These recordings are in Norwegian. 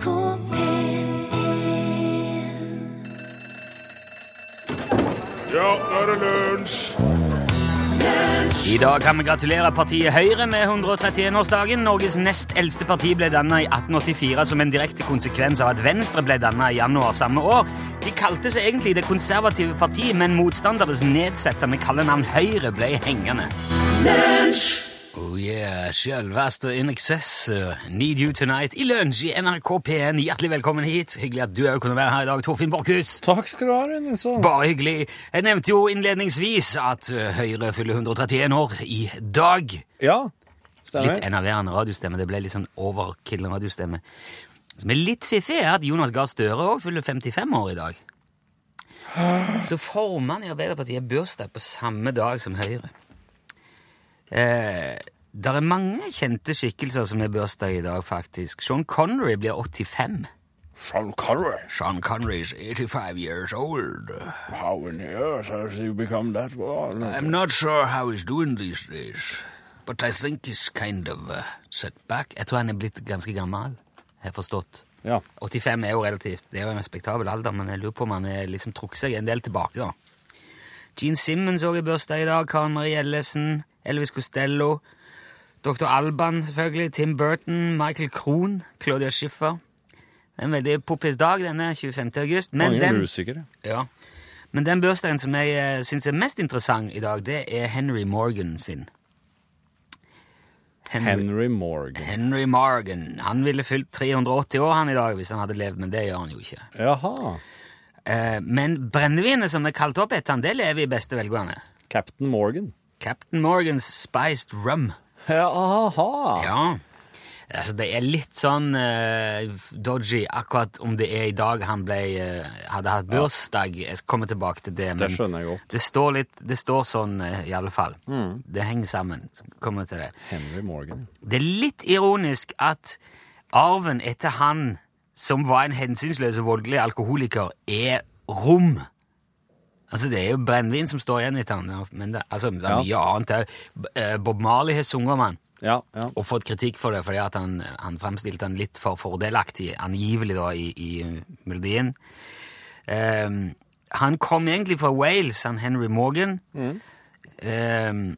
NRK P1 Ja, nå er det lunsj! I dag kan vi gratulere partiet Høyre med 131-årsdagen. Norges nest eldste parti ble dannet i 1884 som en direkte konsekvens av at Venstre ble dannet i januar samme år. De kalte seg egentlig Det konservative parti, men motstandernes nedsettende kallenavn Høyre ble hengende. Oh yeah, sjølveste In Excess, uh, Need You Tonight i lunsj i NRK P1. Hjertelig velkommen hit. Hyggelig at du òg kunne være her i dag, Torfinn Borchhus. Takk skal du ha, Rundinsson Bare hyggelig. Jeg nevnte jo innledningsvis at uh, Høyre fyller 131 år i dag. Ja, stemmer. Litt enerverende radiostemme. Det ble litt sånn overkill radiostemme. Som er litt fiffig, er at Jonas Gahr Støre òg fyller 55 år i dag. Så formannen i Arbeiderpartiet bursdag på samme dag som Høyre. Eh, det er mange kjente skikkelser som har bursdag i dag, faktisk. Sean Connery blir 85. Sean Connery. Sean Connery is 85 years old. How in the earth has he become that one? I'm not sure how he's doing these days, but I think he's kind of uh, set back. Jeg tror han er blitt ganske gammel, har jeg forstått. Ja. 85 er jo relativt, det er jo en respektabel alder, men jeg lurer på om han er liksom trukket seg en del tilbake, da. Gene Simmons også i bursdag i dag, Karen Marie Ellefsen, Elvis Costello, Dr. Alban selvfølgelig, Tim Burton, Michael Krohn, Claudia Schiffer. Det er en veldig poppis dag, denne 25. august. Men Mange den, musikere. ja. Men den bursdagen som jeg eh, syns er mest interessant i dag, det er Henry Morgan sin. Henry Morgan. Henry Morgan. Han ville fylt 380 år han i dag hvis han hadde levd, men det gjør han jo ikke. Jaha. Eh, men brennevinet som er kalt opp etter han, det lever i beste velgående. Captain Morgan. Captain Morgans Spiced Rum. Aha. Ja. Altså, det er litt sånn uh, dodgy akkurat om det er i dag han ble, uh, hadde hatt bursdag. Jeg skal komme tilbake til det. Det skjønner jeg godt. Det står, litt, det står sånn uh, i alle fall. Det henger sammen. Kommer til det. Henry Morgan. Det er litt ironisk at arven etter han som var en hensynsløs og voldelig alkoholiker, er rom. Altså, det er jo brennevin som står igjen etter han, men det, altså, det er Ja. mye annet òg. Bob Marley har sunget om han Ja, ja. og fått kritikk for det fordi at han, han fremstilte han litt for fordelaktig, angivelig da, i, i melodien. Um, han kom egentlig fra Wales, han Henry Morgan. Ehm,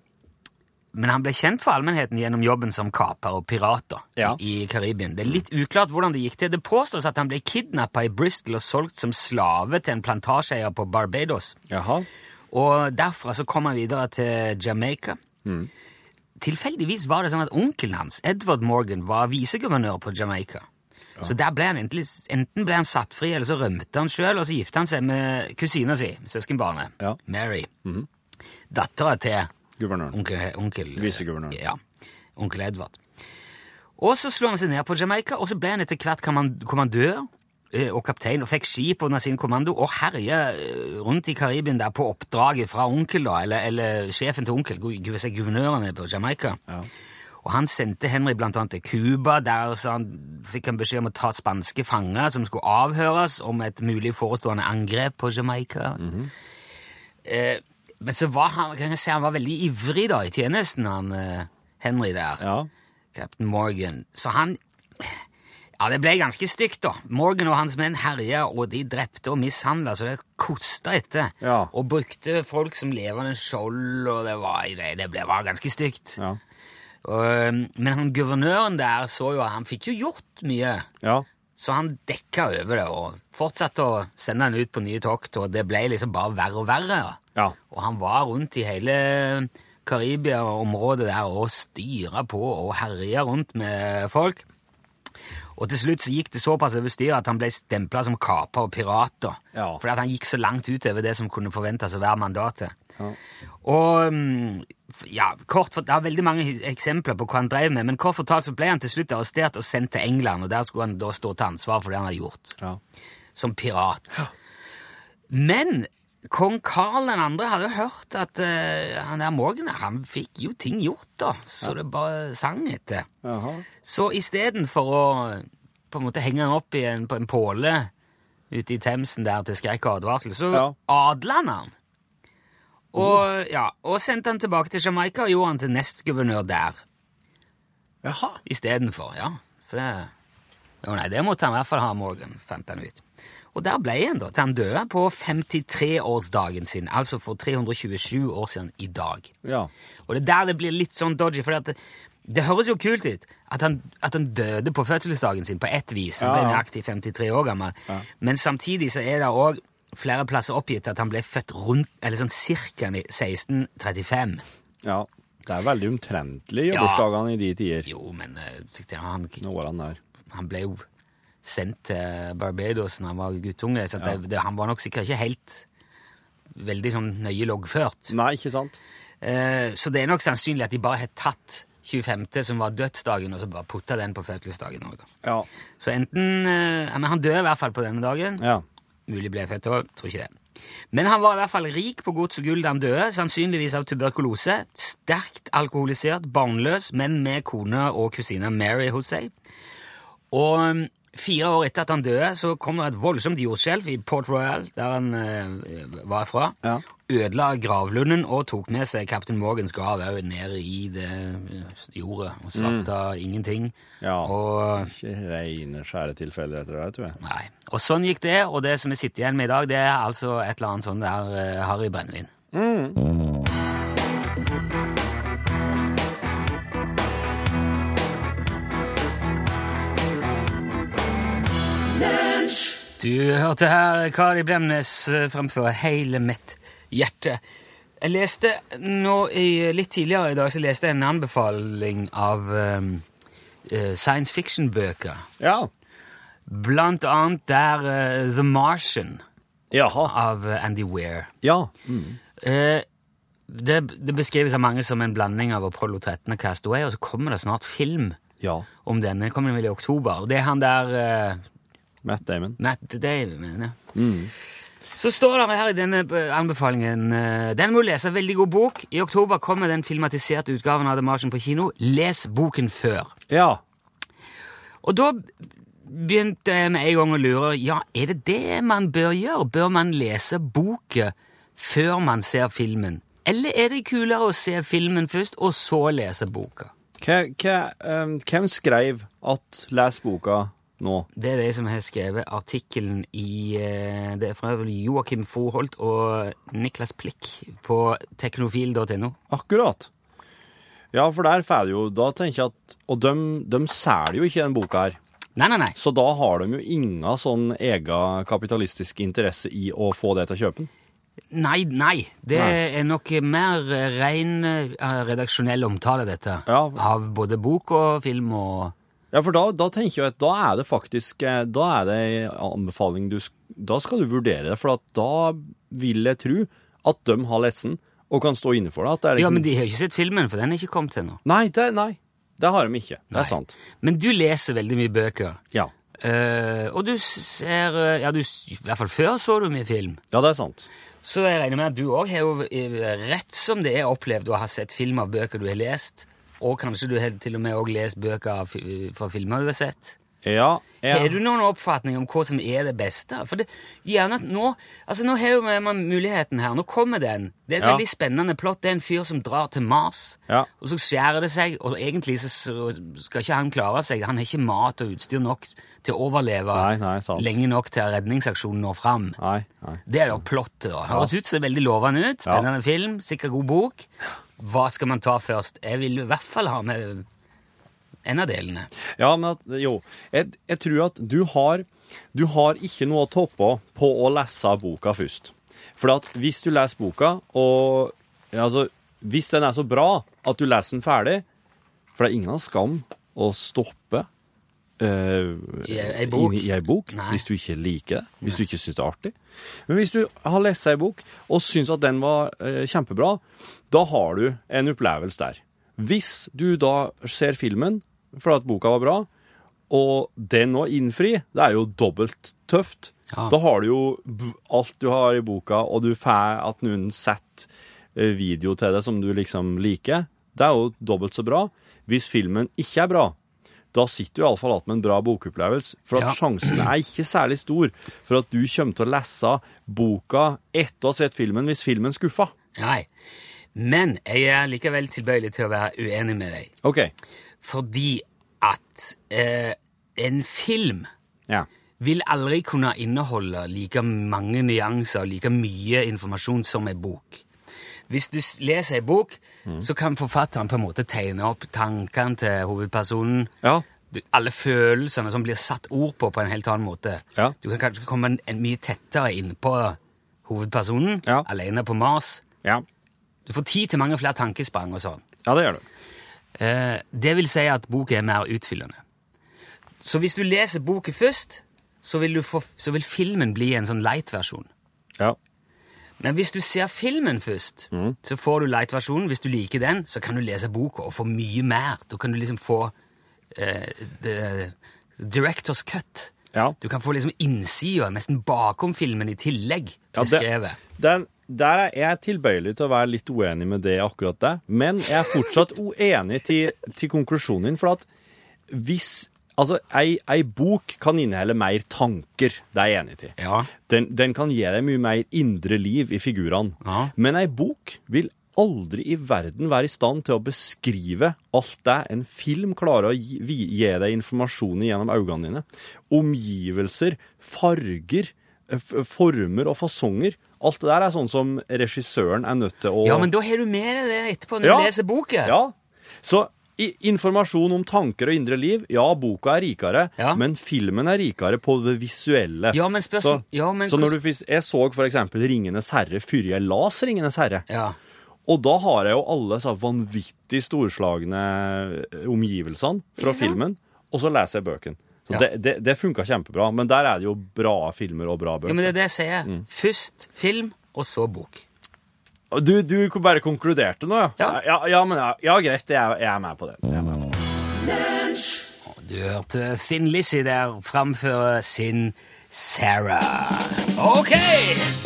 men han ble kjent for allmennheten gjennom jobben som kaper og pirat Ja. i, i Karibien. Det er litt uklart hvordan det gikk til. Det påstås at han ble kidnappa i Bristol og solgt som slave til en plantasjeeier på Barbados. Jaha. Og derfra så kom han videre til Jamaica. Tilfeldigvis var det sånn at onkelen hans, Edward Morgan, var viseguvernør på Jamaica. Så der ble han enten, enten ble han satt fri, eller så rømte han sjøl, og så gifta han seg med kusina si, søskenbarnet, Ja. Mary. Dattera til Guvernøren. onkel, onkel Viseguvernøren. Ja, onkel Edvard. Og så slo han seg ned på Jamaica, og så ble han etter hvert kommandør eh, og kaptein og fikk skip under sin kommando og herja eh, rundt i Karibien der på oppdraget fra onkel, da, eller, eller sjefen til onkel, gu- gu- guvernøren er på Jamaica. Og han sendte Henry blant annet til Cuba, der så han, fikk han beskjed om å ta spanske fanger som skulle avhøres om et mulig forestående angrep på Jamaica. eh, men så var han, kan jeg si, han var veldig ivrig da i tjenesten, han eh, Henry der. Ja. Captain Morgan. Så han Ja, det ble ganske stygt, da. Morgan og hans menn herja, og de drepte og mishandla, så det kosta etter. Ja. Og brukte folk som levende skjold, og det var, det, ble, var ganske stygt. Ja. Og, men han guvernøren der så jo at han fikk jo gjort mye. Ja. Så han dekka over det og fortsatte å sende han ut på nye tokt, og det ble liksom bare verre og verre. Ja. Og han var rundt i hele Karibia-området der og styra på og herja rundt med folk. Og til slutt så gikk det såpass over styret at han ble stempla som kaper og pirat. Ja. Fordi at han gikk så langt utover det som kunne forventes å være mandatet. Og mm, ja, kort for, Det er veldig mange eksempler på hva han drev med, men kort fortalt så ble han til slutt arrestert og sendt til England, og der skulle han da stå til ansvar for det han hadde gjort Ja. som pirat. Men kong Karl 2. hadde hørt at uh, han der Morgan han fikk jo ting gjort, da, så det bare sang etter. Aha. Så istedenfor å på en måte henge han opp i en, på en påle ute i Themsen der til skrekk og advarsel, så Ja. adla han han. Og, ja, og sendte han tilbake til Jamaica og gjorde han til nestguvernør der Jaha. istedenfor. Ja. For det Jo, nei, det måtte han i hvert fall ha, Morgan, fant han ut. Og der ble han da, til han døde på 53-årsdagen sin, altså for 327 år siden i dag. Ja. Og det er der det blir litt sånn dodgy, for det, det høres jo kult ut at han, at han døde på fødselsdagen sin på ett vis. Han ble Ja, ja. nøyaktig 53 år gammel. Men samtidig så er det òg flere plasser oppgitt at han ble født rundt, eller sånn cirka i 1635. ja. Det er veldig omtrentlig Ja. jobbursdagene i de tider. Jo, men eh, han, han han ble jo sendt til Barbados når han var guttunge, så det, det, han var nok sikkert ikke helt veldig sånn nøye loggført. Nei, ikke sant? Eh, så det er nok sannsynlig at de bare har tatt 25., som var dødsdagen, og så bare putta den på fødselsdagen òg. Ja. Så enten eh, Men han døde i hvert fall på denne dagen. Ja. Mulig ble født òg, tror ikke det. Men han var i hvert fall rik på gods og gull da han døde, sannsynligvis av tuberkulose. Sterkt alkoholisert, barnløs, men med kone og kusine Mary hos seg. Og um, fire år etter at han døde, så kom det et voldsomt jordskjelv i Port Royal, der han eh, var fra. Ja. Ødela gravlunden og tok med seg kaptein Morgans grav òg ned i det eh, jordet. Og svarta ingenting. Ja. Og Ikke reine skjære etter det, tror jeg. Nei. Og sånn gikk det, og det som vi sitter igjen med i dag, det er altså et eller annet sånn der uh, Harry Brennevin. Du hørte her Kari Bremnes eh, fremføre Hele mitt hjerte. Jeg leste nå i, litt tidligere i dag så leste jeg en anbefaling av um, science fiction-bøker. Ja. Blant annet der uh, The Martian Jaha. av Andy Weir. Ja. Eh, det, det beskrives av mange som en blanding av Apollo 13 og Castaway, og så kommer det snart film Ja. om denne. Det kommer vel i oktober. Og det er han der uh, Matt Damon. Matt Damon, mener jeg. Så står det her i denne eh, anbefalingen eh, Den må du lese. Veldig god bok. I oktober kommer den filmatiserte utgaven av The Martian på kino. Les boken før. Ja. Og da begynte jeg med en gang å lure ja, er det det man bør gjøre? Bør man lese boken før man ser filmen? Eller er det kulere å se filmen først, og så lese boka? Ehm, hvem skrev at 'les boka' nå? Det er de som har skrevet artikkelen i eh, Det er fra Joakim Froholt og Niklas Plikk på teknofil.no. Akkurat. Ja, for der får jo Da tenker jeg at Og de, de selger jo ikke den boka her. Nei, nei, nei. Så da har de jo inga sånn egen kapitalistisk interesse i å få det til å kjøpe den. Nei, nei. Det Nei. er nok mer ren eh, redaksjonell omtale, dette. Ja. Av både bok og film og Ja, for da, da tenker jeg at da er det faktisk eh, Da er det en anbefaling du Da skal du vurdere det, for at da vil jeg tro at de har lessen og kan stå inne for det. At det er Ja, liksom, men de har jo ikke sett filmen, for den er ikke kommet ennå. Nei, det, nei, det har de ikke. Det Nei. er sant. Men du leser veldig mye bøker. Ja. Uh, og du ser eh, Ja, du, I hvert fall før så du mye film. ja, det er sant. Så jeg regner med at du òg har jo rett som det er opplevd å ha sett film av bøker du har lest. Og kanskje du har til og med også lest bøker fra filmer du har sett. Ja, ja. Har du noen oppfatning om hva som er det beste? For det, gjerne nå, altså nå har man muligheten her. Nå kommer den. Det er et Ja. veldig spennende plott. Det er en fyr som drar til Mars. Ja. Og så skjærer det seg, og egentlig så, skal ikke han klare seg. Han har ikke mat og utstyr nok til å overleve Nei, nei, lenge nok til at redningsaksjonen når fram. Nei, nei. Det er da plottet, da. Høres ut som veldig lovende ut. Spennende film, sikkert god bok. Hva skal man ta først? Jeg vil i hvert fall ha med en av delene. Ja, men at, jo, jeg, jeg tror at du har, du har ikke noe å toppe på å lese boka først. For at hvis du leser boka, og altså, hvis den er så bra at du leser den ferdig, for det er ingen skam å stoppe eh, I ei bok? I, i ei bok hvis du ikke liker det, hvis du ikke syns det er artig. Men hvis du har lest ei bok og syns at den var uh, kjempebra, da har du en opplevelse der. Hvis du da ser filmen fordi at boka var bra, og den å innfri, det er jo dobbelt tøft. Ja. Da har du jo alt du har i boka, og du får at noen setter eh, video til det som du liksom liker. Det er jo dobbelt så bra. Hvis filmen ikke er bra, da sitter du iallfall igjen med en bra bokopplevelse. For at Ja. sjansen er ikke særlig stor for at du kommer til å lese boka etter å ha sett filmen, hvis filmen skuffer. Nei. Men jeg er likevel tilbøyelig til å være uenig med deg. OK. Fordi at eh, en film Ja. vil aldri kunne inneholde like mange nyanser og like mye informasjon som en bok. Hvis du leser en bok, så kan forfatteren på en måte tegne opp tankene til hovedpersonen. Ja. Du, alle følelsene som blir satt ord på på en helt annen måte. Ja. Du kan kanskje komme en, en mye tettere inn på hovedpersonen, Ja. alene på Mars. Ja. Du får tid til mange flere tankesprang og sånn. ja, det gjør du. Eh, det vil si at boka er mer utfyllende. Så hvis du leser boka først, så vil, du få, så vil filmen bli en sånn light-versjon. Ja. Men hvis du ser filmen først, Mm. så får du light-versjonen. Hvis du liker den, så kan du lese boka og få mye mer. Da kan du liksom få eh, the director's cut. Ja. Du kan få liksom innsida, nesten bakom filmen i tillegg, Ja, det- beskrevet. Den, der er jeg tilbøyelig til å være litt uenig med det akkurat det, men jeg er fortsatt uenig til, til konklusjonen din, for at hvis Altså, ei, ei bok kan inneholde mer tanker, det er jeg enig til. Ja. Den, den kan gi deg mye mer indre liv i figurene. Ja. Men ei bok vil aldri i verden være i stand til å beskrive alt det en film klarer å gi, gi deg informasjon i gjennom øynene dine. Omgivelser, farger, f former og fasonger. Alt det der er sånn som regissøren er nødt til å ja, men da har du med deg det etterpå når Ja. du leser boka. Ja. Så i, informasjon om tanker og indre liv, ja, boka er rikere, Ja. men filmen er rikere på det visuelle. Ja, men så, ja, men så når du, jeg så for eksempel Ringenes herre før jeg las Ringenes herre. Ja. Og da har jeg jo alle så vanvittig storslagne eh, omgivelsene fra filmen, og så leser jeg bøkene. Så Ja. Det, det, det funka kjempebra, men der er det jo bra filmer og bra bøker. ja, men det er det jeg sier. Mm. Først film, og så bok. Du, du bare konkluderte nå, ja? Ja. Ja, ja, men ja, ja greit, jeg, jeg er med på det. Jeg er med på det. Du hørte Finn Lizzie der framføre sin Sarah. Ok,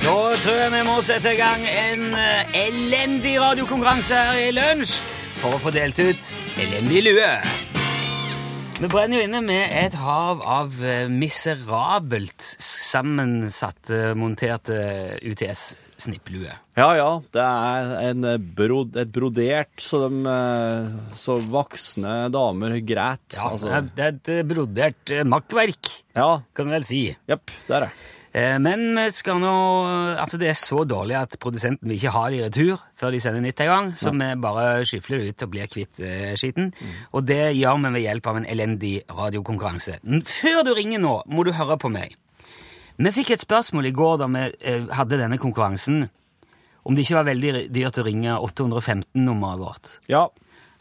da tror jeg vi må sette i gang en eh, elendig radiokonkurranse her i lunsj for å få delt ut elendig lue. Vi brenner jo inne med et hav av eh, miserabelt sammensatte, monterte UTS-snipplue. Ja, ja. Det er en eh, brod, et brodert så, de, eh, så voksne damer græt. Ja, altså. det er et eh, brodert eh, makkverk, ja. kan du vel si. Jepp, det er det. Eh, Men vi skal nå Altså, det er så dårlig at produsenten vil ikke ha det i retur før de sender nytt en gang, så vi bare skyfler det ut og blir kvitt eh, skitten. Og det gjør vi ved hjelp av en elendig radiokonkurranse. Før du ringer nå, må du høre på meg. Vi fikk et spørsmål i går da vi eh, hadde denne konkurransen, om det ikke var veldig dyrt å ringe 815-nummeret vårt. Ja.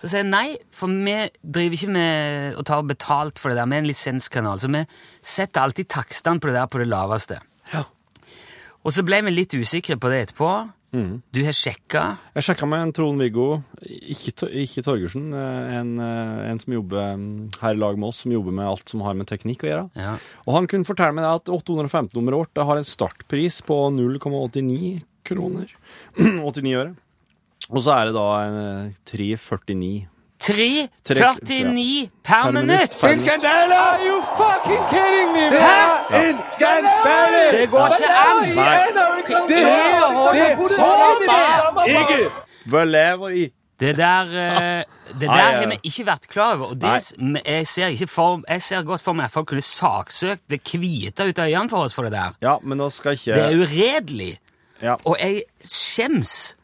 Så sier jeg nei, for vi driver ikke med å ta betalt for det der med en lisenskanal, så vi setter alltid takstene på det der på det laveste. Ja. Og så ble vi litt usikre på det etterpå. Du har sjekka. Jeg sjekka med en Trond-Viggo, ikke, ikke Torgersen, eh, en, eh, en som jobber mm, her i lag med oss, som jobber med alt som har med teknikk å gjøre. Ja. Og han kunne fortelle meg at 815-nummeret vårt har en startpris på 0,89 kroner. 89 øre. Og så er det da en eh, 3,49. 3,49 per Per minutt. minutt! Per- skandale! Are you fucking kidding me? Det Hæ? en skandale! Det går ikke an! Nei. Det Hva holder du på med? Ikke! Hva lever i? Det der, eh, det der der ja. har vi ikke vært klar over. Og det, jeg, ser ikke for, jeg ser godt for meg at folk kunne saksøkt det hvite ut av øynene for oss for det der. Ja, men nå skal ikke Det er uredelig. Ja, Og jeg skjems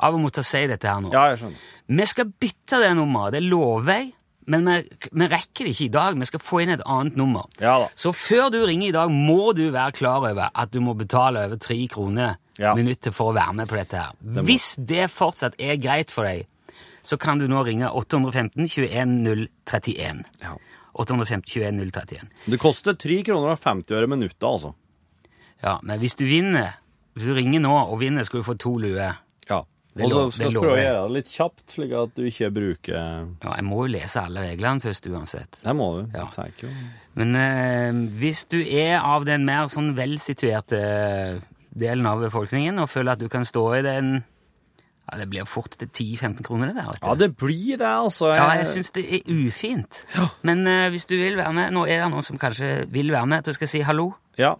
av å måtte si dette her nå. ja jeg skjønner. Vi skal bytte det nummeret, det lover jeg, men vi, vi rekker det ikke i dag. Vi skal få inn et annet nummer. Ja da. Så før du ringer i dag, må du være klar over at du må betale over tre kroner Ja. minuttet for å være med på dette her. Hvis det fortsatt er greit for deg, så kan du nå ringe 815 21 031. Ja. 815 21 031. Det koster 3 kroner og 50 øre minuttet, altså. Ja, men hvis du vinner, hvis du ringer nå og vinner, skal du få to luer. Ja. Det Og så skal vi prøve å gjøre det litt kjapt, slik at du ikke bruker Ja, jeg må jo lese alle reglene først uansett. Det må du. Ja. Det tenker jo. Men eh, hvis du er av den mer sånn velsituerte delen av befolkningen og føler at du kan stå i den ja, Det blir fort til 10-15 kroner, det der. Ja, det blir det, altså. Ja, jeg syns det er ufint. Men eh, hvis du vil være med Nå er det noen som kanskje vil være med. Du skal si hallo. Ja.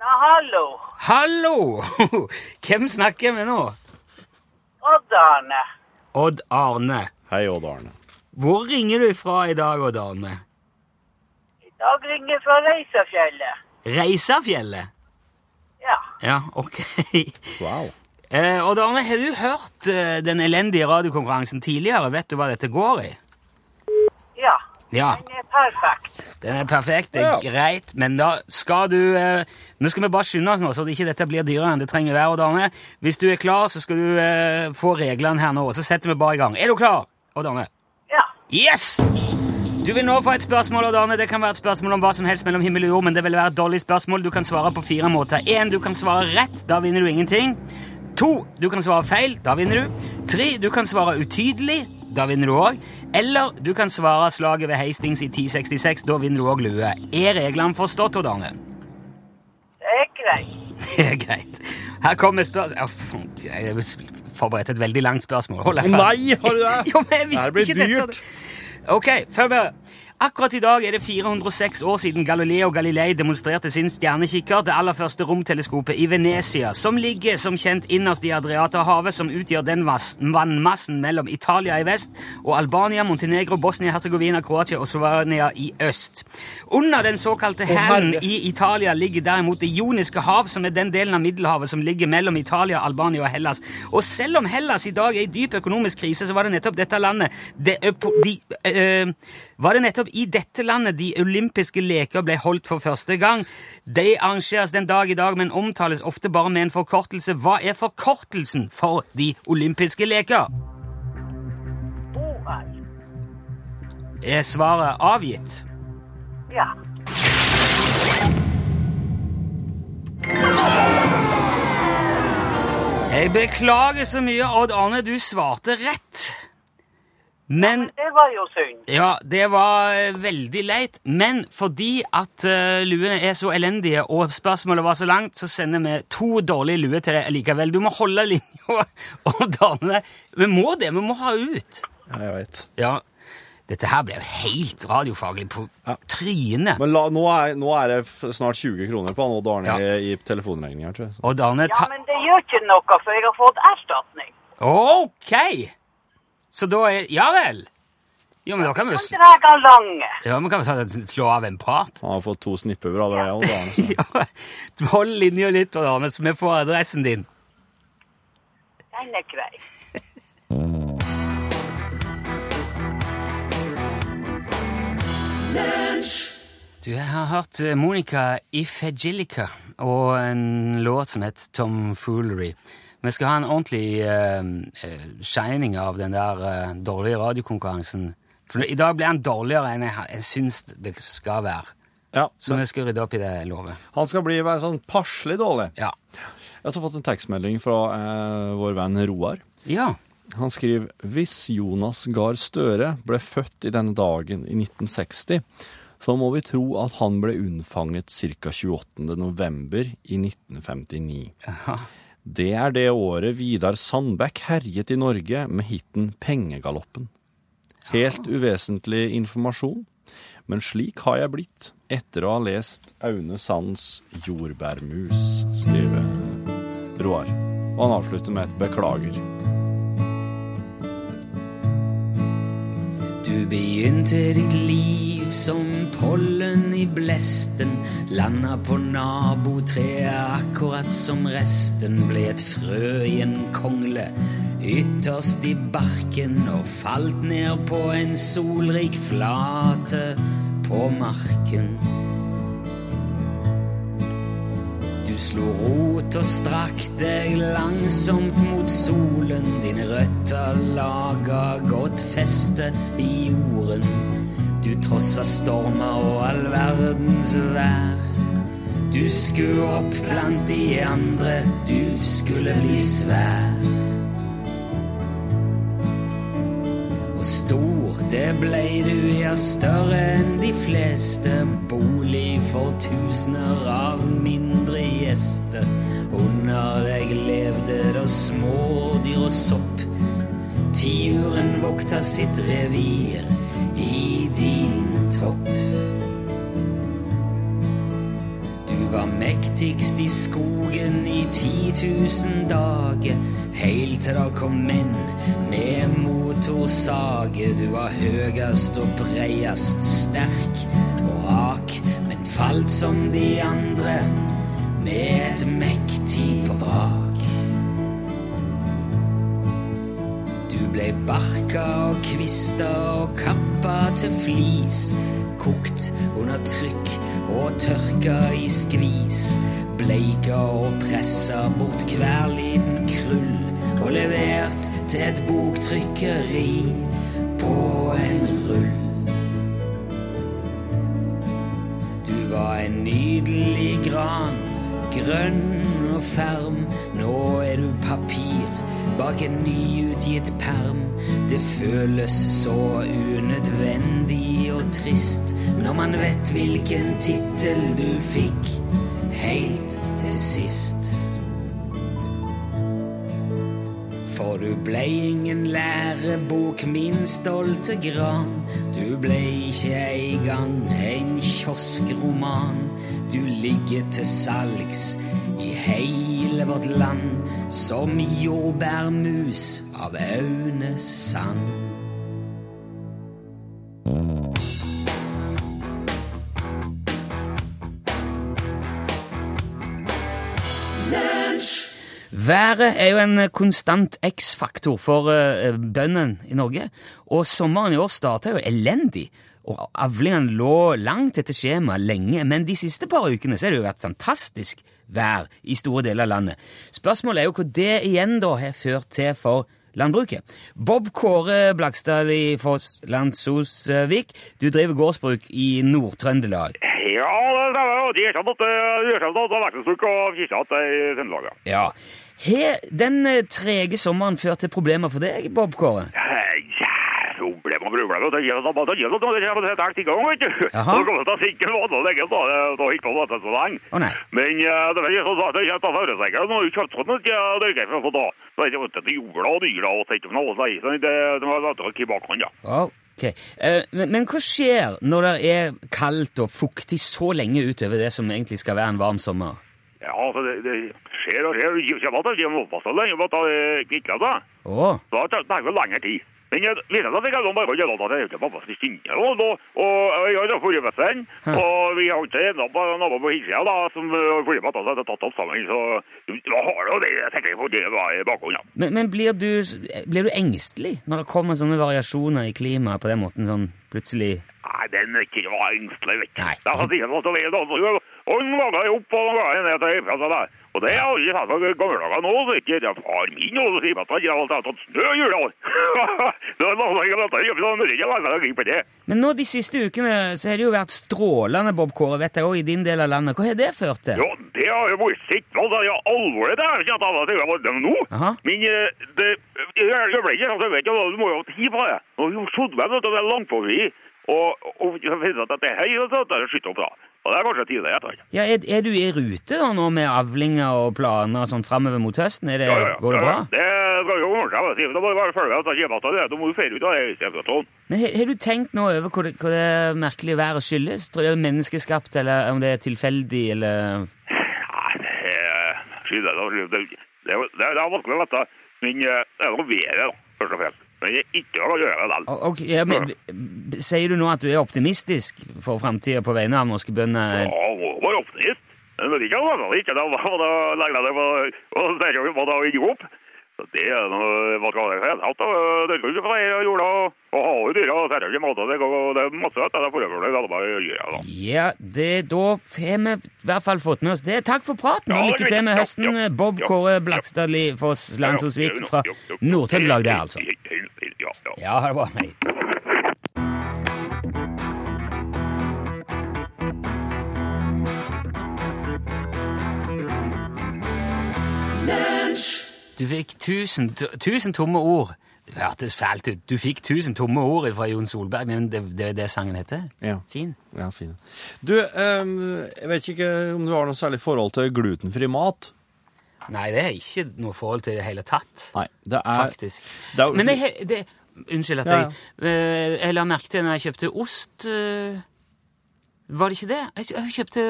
Ja, hallo. Hallo! Hvem snakker vi nå? Odd Arne. Odd Arne. Hei, Odd Arne. Hvor ringer du fra i dag, Odd Arne? I Dag ringer jeg fra Reisafjellet. Reisafjellet? Ja. Ja, ok. Wow. Eh, Odd Arne, har du hørt eh, den elendige radiokonkurransen tidligere? Vet du hva dette går i? Ja. Ja. Den er perfekt. Den er perfekt, det er Ja. greit, men da skal du eh, Nå skal vi bare skynde oss nå, så ikke dette blir dyrere enn det trenger å være. Odd Arne. Hvis du er klar, så skal du eh, få reglene her nå, så setter vi bare i gang. Er du klar, Odd Arne? Ja. Yes! Du vil nå få et spørsmål, Odd Arne. Det kan være et spørsmål om hva som helst mellom himmel og jord, men det vil være et dårlig spørsmål. Du kan svare på fire måter. Én, du kan svare rett. Da vinner du ingenting. To, du kan svare feil. Da vinner du. Tre, du kan svare utydelig. Da vinner du òg. Eller du kan svare slaget ved Hastings i 1066. Da vinner du òg lue. Er reglene forstått, Odd Arne? Det er greit. Det er greit. Her kommer spørsmål Jeg har forberedt et veldig langt spørsmål. Hold deg fast. Nei, har du det? Jo, men jeg visste Det blir dyrt. Ok, følg med. Akkurat i dag er det 406 år siden Galileo Galilei demonstrerte sin stjernekikker, det aller første romteleskopet i Venezia, som ligger som kjent innerst i Adriaterhavet, som utgjør den vannmassen mellom Italia i vest og Albania, Montenegro, Bosnia-Hercegovina, Kroatia og Slovenia i øst. Under den såkalte hæren i Italia ligger derimot Det joniske hav, som er den delen av Middelhavet som ligger mellom Italia, Albania og Hellas. Og selv om Hellas i dag er i dyp økonomisk krise, så var det nettopp dette landet det, de, ø, ø, var det nettopp i dette landet de olympiske leker ble holdt for første gang. De arrangeres den dag i dag, men omtales ofte bare med en forkortelse. Hva er forkortelsen for de olympiske leker? Er svaret avgitt? Ja. Jeg beklager så mye, Odd Arne, du svarte rett. Men Det var jo synd. Ja, det var eh, veldig leit, men fordi at uh, luene er så elendige og spørsmålet var så langt, så sender vi to dårlige luer til deg likevel. Du må holde linja, og Dane, vi må det, vi må ha ut. Ja, jeg vet. Ja, dette her ble jo helt radiofaglig på trynet. Men la, nå, er, nå er det snart 20 kroner på han Odd Arne Ja. i i telefonregninga, tror jeg. Ja, men det gjør ikke noe, for jeg har fått erstatning. Ok! Så da er... Ja vel. Jo, men da kan vi jo... Ja, men kan vi slå av en prat? Han har fått to snipper, allerede. Odd Arne. så- Ja, hold linja litt, Odd Arne, så vi får adressen din. Den er grei. Du jeg har hørt eh, Monica Ifegilica og en låt som het Tom Foolery. Vi skal ha en ordentlig eh, shining av den der uh, dårlige radiokonkurransen. For i dag ble han dårligere enn jeg, jeg syns det skal være. Ja, Så vi skal rydde opp i det, lovet. Han skal bli være sånn passelig dårlig. Ja. Jeg har fått en tekstmelding fra uh, vår venn Roar. ja. Han skriver hvis Jonas Gahr Støre ble født i denne dagen i 1960, så må vi tro at han ble unnfanget ca. 28. november i 1959. Det er det året Vidar Sandbekk herjet i Norge med hiten Pengegaloppen. Helt uvesentlig informasjon, men slik har jeg blitt etter å ha lest Aune Sands Jordbærmus, skriver Roar. Og han avslutter med et beklager. Du begynte ditt liv som pollen i blesten. Landa på nabotreet akkurat som resten. Ble et frø i en kongle ytterst i barken og falt ned på en solrik flate på marken. Du slo rot og strakk deg langsomt mot solen. Dine røtter laga godt feste i jorden. Du trossa stormer og all verdens vær. Du skulle opp blant de andre, du skulle bli svær. Og stor, det blei du, ja, større enn de fleste. Bolig for tusener av mindre gjester. Under deg levde det smådyr og sopp. Tiuren vokta sitt revir i din topp. Du var mektigst i skogen i 10 000 dager, helt til da kom menn med motorsage. Du var høgast og breiest, sterk og rak men falt som de andre med et mektig brak. Du ble barka og kvista og kappa til flis, kokt under trykk og tørka i skvis, bleika og pressa bort hver liten krull. Og levert til et boktrykkeri på en rull. Du var en nydelig gran, grønn og ferm. Nå er du papir bak en nyutgitt perm. Det føles så unødvendig og trist når man vet hvilken tittel du fikk helt til sist. For du ble ingen lærebok, min stolte gran. Du ble ikke engang en kioskroman. Du ligger til salgs i hele vårt land som jordbærmus av Aune Sand. Været er jo en konstant X-faktor for uh, bøndene i Norge, og sommeren i år starta jo elendig. Og avlingene lå langt etter skjema lenge, men de siste par ukene så har det jo vært fantastisk vær i store deler av landet. Spørsmålet er jo hva det igjen da har ført til for landbruket. Bob Kåre Blakstad i Fosslandshusvik, du driver gårdsbruk i Nord-Trøndelag. Ja, det er ikke måtte det er noe vekselstrukk og kirket i Trøndelag. ja. Har den eh, trege sommeren ført til problemer for deg, Bob Kåre? Ja, problem og problem. Det er noe det da noe det er helt i gang, vet du. Jaha. Det kommer til å sitte noe annet da det er ikke noe så lenge. Å nei. Men eh, det er sånn at det er ikke noe føresegger. Nå har jeg kjøpt sånn at jeg dørger for da. Da da. Det er ikke du, jorda og dyra og sett om noe så det det var det var ikke bakhånd, ja. Ok. Eh, men, men hva skjer når det er kaldt og fuktig så lenge utover det som egentlig skal være en varm sommer? Ja, altså, det, det skjer og skjer. Det må passe lenge, men det er ikke det. Da det tar vel lengre tid. Men vet at jeg kan bare gjøre det Det ikke pappa skal stinne og, og, og jeg har forrige med den, og vi har ikke enda på på hilsida da, som uh, forrige vessen hadde tatt opp sammen, så da har du det, jeg tenker på det var i bakgrunnen. men, men blir, du, blir du engstelig når det kommer sånne variasjoner i klimaet på den måten, sånn plutselig? Nei, den er ikke engstelig, vet du. Nei. Det er sånn at det er noe, og jo opp, og ned til ifra der. Og det er aldri hatt på gamle dager nå, så ikke det er far min, og sier at han har tatt snø i jula. Det det. Men nå de siste ukene så har det jo vært strålende, Bob Kåre, vet jeg, òg, i din del av landet. Hva har det ført til? Ja, det har jo vært sitt, det er jo alvorlig det er ikke at alle sier på det er nå. Aha. Men eh, det, sånn, jeg vet jo, du må jo ha tid på det. Og jo, sånn, vet du, det er langt forbi. Og, Og, og at det er hei, og så det er skytt opp da. Og det er kanskje tidlig, jeg vet ikke. Ja, er, er du i rute da nå med avlinger og planer og sånn fremover mot høsten? Det, Ja, ja. Går det bra? Det skal jo ordne seg. Da må du bare følge det. Da må du feire ut av det. Men har, du tenkt nå over hva det, hva det merkelige været skyldes? Tror du det er menneskeskapt, eller om det er tilfeldig, eller Nei, det er det, da. det, det, det, er- det er vanskelig å vite. Men eh, det er noe været, da, først og fremst. Men jeg er ikke noe å gjøre med det. O- ja, men, Sier du nå at du er optimistisk for framtida på vegne av norske bønder? Ja, må være optimist. Men det er noe ikke det, da legger det på, på, på, på, på, på, på, på opp. Så det er noe, hva skal jeg si, at det er ikke det jeg og, har jo dyra, og ikke og det er masse, at det er forøvrig, det er bare dyra. da. Ja, det, da har vi i hvert fall fått med oss det. Takk for praten, og lykke til med høsten. Bob. Kåre Blakstadli Foss Landsosvik fra. Nord-Trøndelag, der, altså. Ja, ha det bra. Hei. Du fikk tusen, tusen tomme ord. Det hørtes fælt ut. Du fikk tusen tomme ord fra Jon Solberg, men det, det er det sangen heter? Ja. Fin. Ja, fin. Du, um, jeg vet ikke om du har noe særlig forhold til glutenfri mat? Nei, det er ikke noe forhold til det det hele tatt. Nei, det er Faktisk. det er- Men jeg, det, unnskyld at Ja, jeg eh, Jeg la merke til når jeg kjøpte ost eh, Var det ikke det? Jeg kjøpte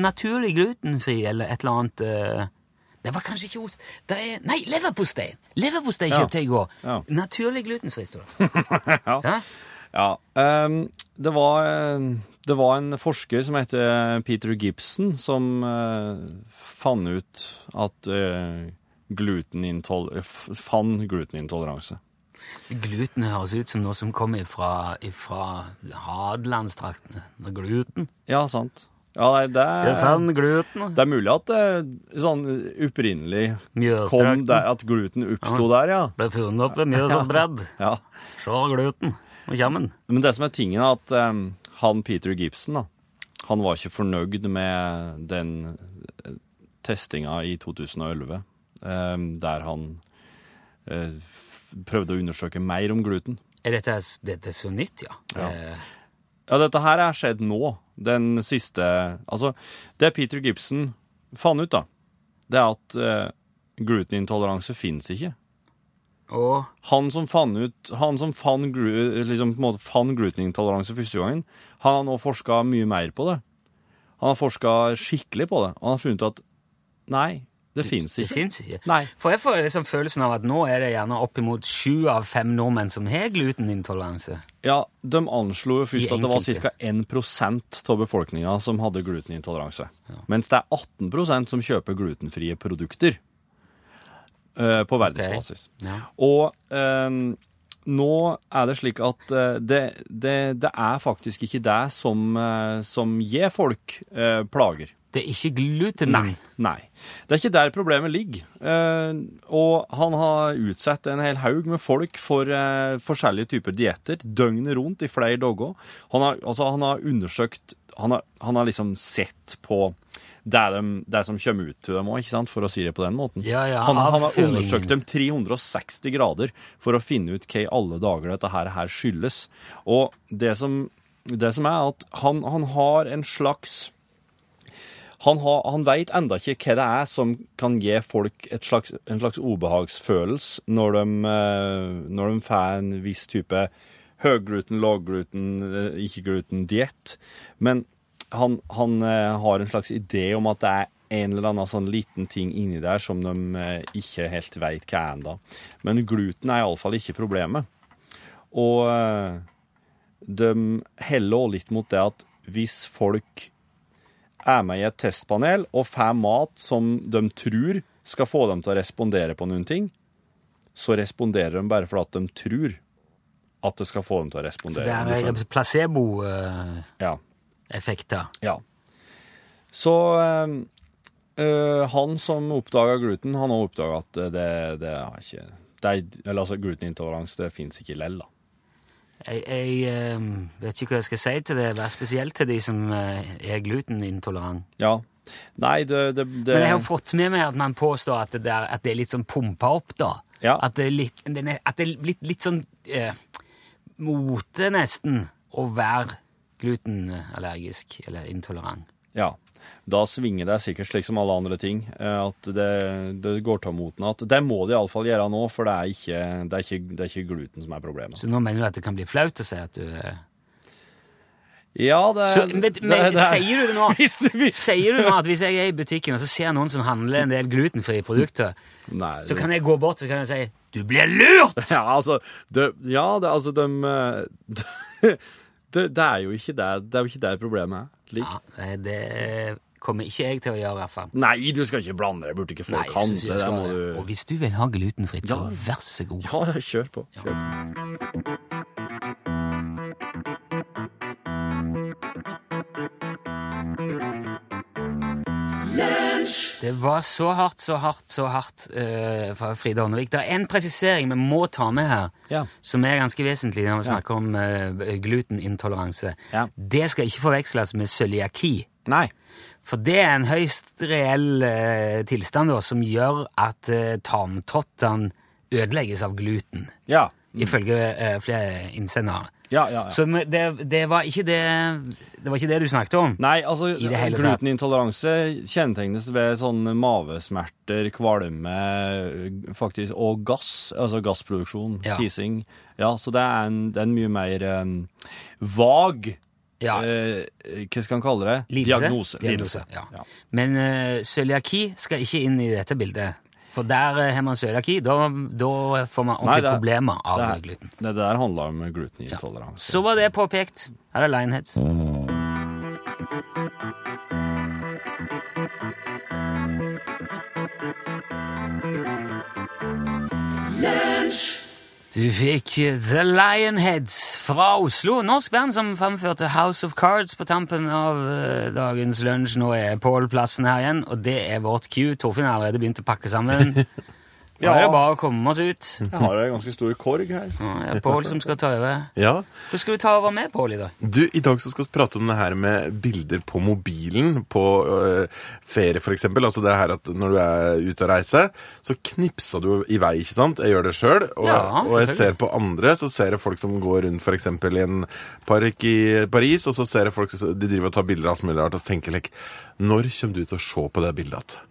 naturlig glutenfri eller et eller annet eh, Det var kanskje ikke ost. Det er, nei, leverpostei! Leverpostei kjøpte jeg i går. Ja. Naturlig glutenfri, står det. Ja. Ja? Ehm, det var ehm, det var en forsker som heter Peter Gibson, som uh, fant ut at uh, gluteninntoll... fant glutenintoleranse. Gluten høres ut som noe som kommer fra, fra Hadelandstraktene. Gluten. Ja, sant. Ja, nei, det Jeg er, fant gluten. det er mulig at det sånn opprinnelig kom der, at gluten oppsto der, ja. Ble funnet opp ved Mjøsas bredd. ja. Se gluten. Nå kommer den. Men det som er tingen er at um, han Peter Gibson, da, han var ikke fornøyd med den eh, testinga i 2011, um, der han uh, prøvde å undersøke mer om gluten. Er dette, dette så nytt, ja? Ja. Eh, Ja, dette her er skjedd nå. Den siste Altså, det Peter Gibson fant ut, da, det er at eh, glutenintoleranse fins ikke. og Han som fant ut Han som fant, liksom, fant glutenintoleranse første gangen, han har nå forska mye mer på det. Han har forska skikkelig på det. Og han har funnet ut at nei, det fins det ikke. ikke. Nei. For jeg får liksom følelsen av at nå er det gjerne oppimot sju av fem nordmenn som har glutenintoleranse. Ja, De anslo jo først at det var ca. 1% av befolkninga som hadde glutenintoleranse. Mens det er 18% som kjøper glutenfrie produkter uh, på verdensbasis. Ja. Og um, nå er det slik at eh, det, det, det er faktisk ikke det som, eh, som gir folk eh, plager. Det er ikke gluten. Nei. Nei. Det er ikke der problemet ligger. Eh, og han har utsatt en hel haug med folk for eh, forskjellige typer dietter døgnet rundt i flere dager. Han har, altså, han har undersøkt han har, han har liksom sett på det, de, det som kommer ut til dem òg, for å si det på den måten. Ja, ja, han, han har undersøkt dem 360 grader for å finne ut hva i alle dager dette her, her skyldes. Og det som, det som er at han, han har en slags han, har, han veit enda ikke hva det er som kan gi folk slags, en slags ubehagsfølelse når de, eh, når de får en viss type høygluten, låggluten, eh, ikke-gluten-diett. Men han, han eh, har en slags idé om at det er en eller annen sånn liten ting inni der som de ikke helt veit hva er ennå. Men gluten er iallfall ikke problemet. Og de heller også litt mot det at hvis folk er med i et testpanel og får mat som de tror skal få dem til å respondere på noen ting, så responderer de bare fordi de tror at det skal få dem til å respondere. Så det er placebo-effekter. Ja. ja. Så eh, eh, han som oppdaga gluten, han har oppdaga at det, det er ikke det er, eller altså Glutenintoleranse det fins ikke lell, da. Jeg, jeg eh, vet ikke hva jeg skal si til det, vær spesielt til de som eh, er glutenintolerant. Ja. Nei, det, det, det Men jeg har fått med meg at man påstår at det, der, at det er litt sånn pumpa opp, da. Ja. At det er litt, er, at det er litt, litt sånn eh, mote, nesten, å være glutenallergisk eller intolerant. Ja. Da svinger det sikkert slik som alle andre ting, eh, at det, det går til moten at det må de iallfall gjøre nå, for det er, ikke, det, er ikke, det er ikke gluten som er problemet. Så nå mener du at det kan bli flaut å si at du eh, Ja, det, Så, men, det, men, det, sier du nå? Sier du nå at hvis jeg er i butikken og så ser noen som handler en del glutenfrie produkter, Nei, så kan jeg gå bort og si 'du blir lurt'! Ja, altså, det, ja, det, altså de, eh, det, det er jo ikke det, det er jo ikke det problemet er. Lik. Ja, det kommer ikke jeg til å gjøre, i hvert fall. Nei, du skal ikke blande det. Burde ikke Nei, folk handle. Det skal må du Og hvis du vil ha glutenfritt, så vær så god. Ja, kjør på. Kjør på. Det var så hardt, så hardt, så hardt uh, fra Frida Håndevik. Det er en presisering vi må ta med her, Ja. som er ganske vesentlig når vi snakker om uh, glutenintoleranse. Ja. Det skal ikke forveksles med cøliaki. Nei. For det er en høyst reell uh, tilstand da, som gjør at uh, tarmtottene ødelegges av gluten, Ja. ifølge eh, flere innsendere. Ja, ja, ja. Så det, det, var ikke det, det var ikke det du snakket om? Nei, altså glutenintoleranse kjennetegnes ved sånn mavesmerter, kvalme faktisk, og gass, altså gassproduksjon, Ja. tising. Ja, så det er en, det er en mye mer um, vag Ja. eh, Hva skal man kalle det? Lidelse? Diagnose. Diagnose, Lidelse. ja. Men uh, cøliaki skal ikke inn i dette bildet. For der eh, har man cøliaki, da, da får man ordentlige det- problemer av det, er- gluten. Det der handler om glutenintoleranse. Så var det påpekt. Her er Lionheads. Du fikk The Lionheads fra Oslo. Norsk band som framførte House of Cards på tampen av uh, dagens lunsj. Nå er Pål plassen her igjen, og det er vårt Q. Torfinn har allerede begynt å pakke sammen. Ja. er det bare å komme oss ut. Jeg har en ganske stor korg her. Det er Pål som skal ta over. Ja. Hvor skal du ta over med, Pål, i dag? Du, I dag så skal vi prate om det her med bilder på mobilen på øh, ferie, f.eks. Altså det her at når du er ute og reiser, så knipser du i vei, ikke sant? Jeg gjør det sjøl. Og, Ja, og jeg ser på andre, så ser jeg folk som går rundt f.eks. i en park i Paris, og så ser jeg folk som de driver og tar bilder av alt mulig rart, og så tenker jeg like, når kommer du til å se på det bildet igjen?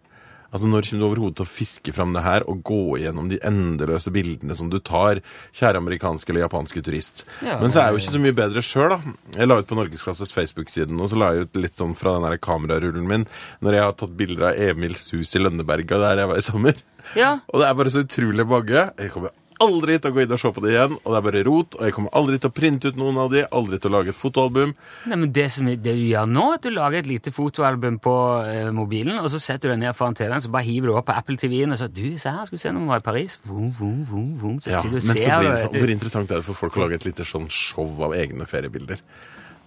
Altså, Når kommer du overhodet til å fiske fram det her og gå gjennom de endeløse bildene som du tar, kjære amerikanske eller japanske turist? Ja. Men så er jeg jo ikke så mye bedre sjøl, da. Jeg la ut på Norgesklasses Facebook-siden, og så la jeg ut litt sånn fra den kamerarullen min når jeg har tatt bilder av Emils hus i Lønneberga der jeg var i sommer. Ja, Og det er bare så utrolig mange. Jeg kommer aldri til å gå inn og se på det igjen, og det er bare rot. Og jeg kommer aldri til å printe ut noen av de, aldri til å lage et fotoalbum. Nei, men det, som, det du gjør nå, er at du lager et lite fotoalbum på eh, mobilen, og så setter du deg ned foran TV-en, så bare hiver du opp på Apple TV-en og så Du, se her, skal du se når vi var i Paris? Vum, vum, vum, vum. Så Ja, sitter du og men så blir det det, hvor interessant er det for folk å lage et lite sånn show av egne feriebilder?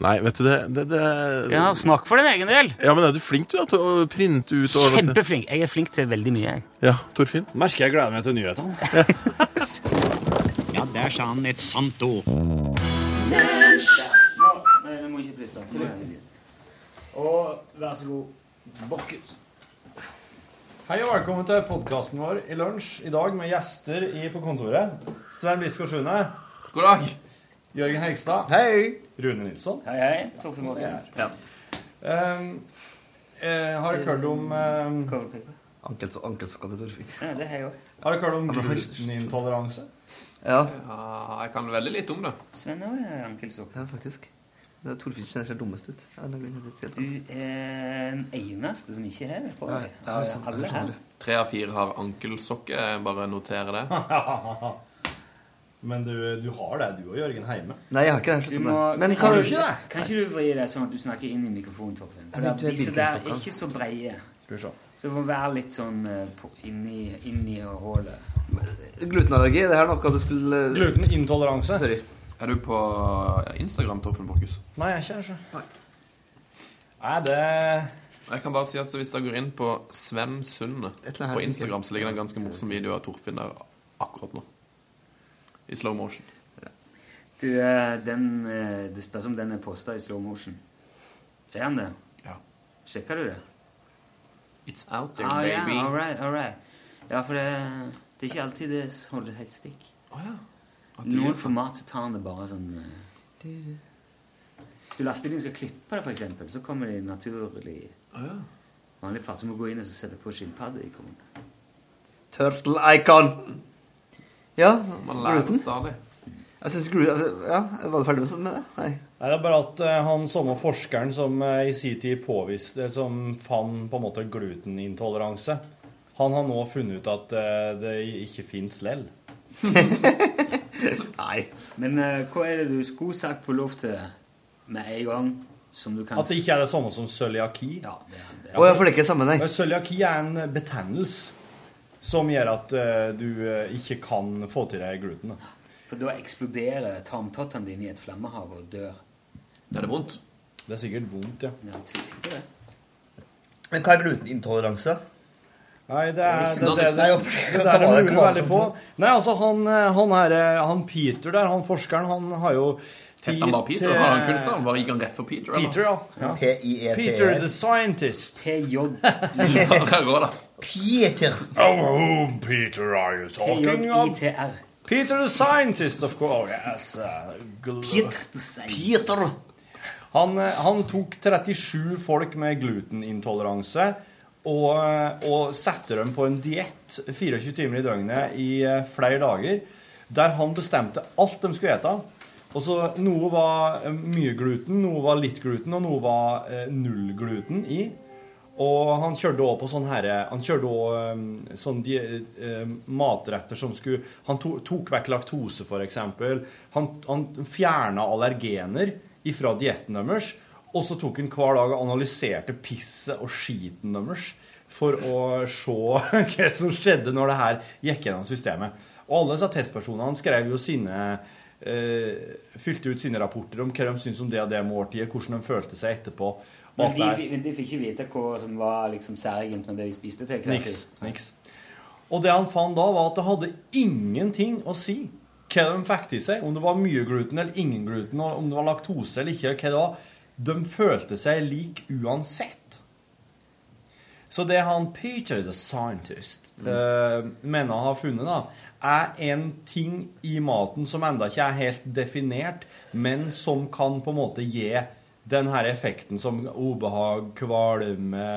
Nei, vet du det, det, det Ja, snakk for din egen del. Ja, men er du flink du da til å printe ut og Kjempeflink. Jeg er flink til veldig mye, jeg. Ja, Torfinn? Merker jeg gleder meg til nyhetene. Ja, der sa han et sant ord. Og vær så god, Bokkus. Hei og velkommen til podkasten vår i lunsj i dag med gjester i, på kontoret. Sven Biskår Sune. God dag. Jørgen Hegstad. Hei. Rune Nilsson. Hei, hei. Torfinn Ja. Um, eh, har du hørt om um, Ankelsokka til Torfinn. Ja, det har jeg òg. Har du hørt om glutenintoleranse? Ja. Ja, jeg kan veldig lite om det. Sven òg er ankelsokk. ja, faktisk. Det er Torfinn ser dummest ut. Helt- helt Du er den eneste som ikke har det på deg. ja, ja, alle her. Tre av fire har ankelsokker. Bare noterer det. Men du, du har det, du og Jørgen Heime. Nei, jeg har ikke det. Du Slutt må, med det. Men kan, du du ikke det? Kan ikke du vri deg sånn at du snakker inn i mikrofonen, Torfinn? For Ja, du er disse der er ikke så breie. Se. Så det må være litt sånn eh, på, inni, inni hullet. Glutenallergi, det her er noe du skulle Glutenintoleranse? Sorry. Er du på Instagram, Torfinn Borchhus? Nei, jeg er ikke det. Nei, det Jeg kan bare si at Hvis dere går inn på Sven Sunde Et eller annet på Instagram, så ligger det en ganske morsom video av Torfinn der akkurat nå. I slow motion. Du, eh, den, eh, det spørs om den er posta i slow motion. Er den det? Ja. Sjekker du det? It's out there, Ah, ja, Yeah, all right, all right. Ja, for det, det er ikke alltid det holder helt stikk. Å ja. Noen format så tar han det bare sånn eh, Hvis du laster inn og skal klippe det, eksempel, så kommer det naturlig Å ja. vanlig fart. Så må du gå inn og sette på skilpadde i kronen. Turtle icon. Ja, Man lærer gluten. stadig. Jeg synes gluten Ja, var du ferdig med med det? Nei. Nei, det er bare at eh, han samme forskeren som eh, i sin tid påviste eh, Som fant på en måte glutenintoleranse, han har nå funnet ut at det ikke fins lell. Nei. Men hva er det du skulle sagt på luftet med en gang, som du kan At det ikke er det samme som cøliaki. Ja, det, det. Å ja, for det er ikke samme, nei. Cøliaki er en betennelse som gjør at eh, du eh, ikke kan få til deg gluten. Da. For da eksploderer tarmtottene dine i et flammehav og dør. Da Er det vondt? Det er sikkert vondt, ja. Ja, sikkert tipper det. Men hva er glutenintoleranse? Nei, det er det, det, det, det, det der jeg lurer veldig på. Nei, altså, han, eh, han her Han Peter der, han forskeren, han har jo Heter han bare Peter? Har han kunstner? Bare gikk han rett for Peter? eller? Peter, ja. ja. P-i-e-t-r. Peter the scientist. TJ Rå, da. Peter. Oh, whom Peter are you talking of? Peter the scientist, of course. Oh, yes. uh, Peter. Han, eh, han tok 37 folk med glutenintoleranse og, eh, og satte dem på en diett 24 timer i døgnet i eh, flere dager, der han bestemte alt de skulle ete. Og så Noe var eh, mye gluten, noe var litt gluten, og noe var eh, null gluten i. Og han kjørte også på sånn herre Han kjørte også sånn de, eh, matretter som skulle Han to, tok vekk laktose, eksempel. Han, han fjerna allergener ifra dietten deres. Og så tok han hver dag og analyserte pisset og skiten deres for å se hva som skjedde når det her gikk gjennom systemet. Og alle disse testpersonene skrev jo sine eh, Fylte ut sine rapporter om hva de syntes om det og det måltidet, hvordan de følte seg etterpå. Men de, men de fikk ikke vite hva som var liksom særegent med det de spiste til Niks. Niks. Og det han fant da, var at det hadde ingenting å si hva de fikk til seg. Om det var mye gluten eller ingen gluten, om det var laktose eller ikke. hva det var. De følte seg lik uansett. Så det han Peter the Scientist eh, mener har ha funnet, da, er en ting i maten som enda ikke er helt definert, men som kan på en måte gi den her effekten som obehag, kvalme,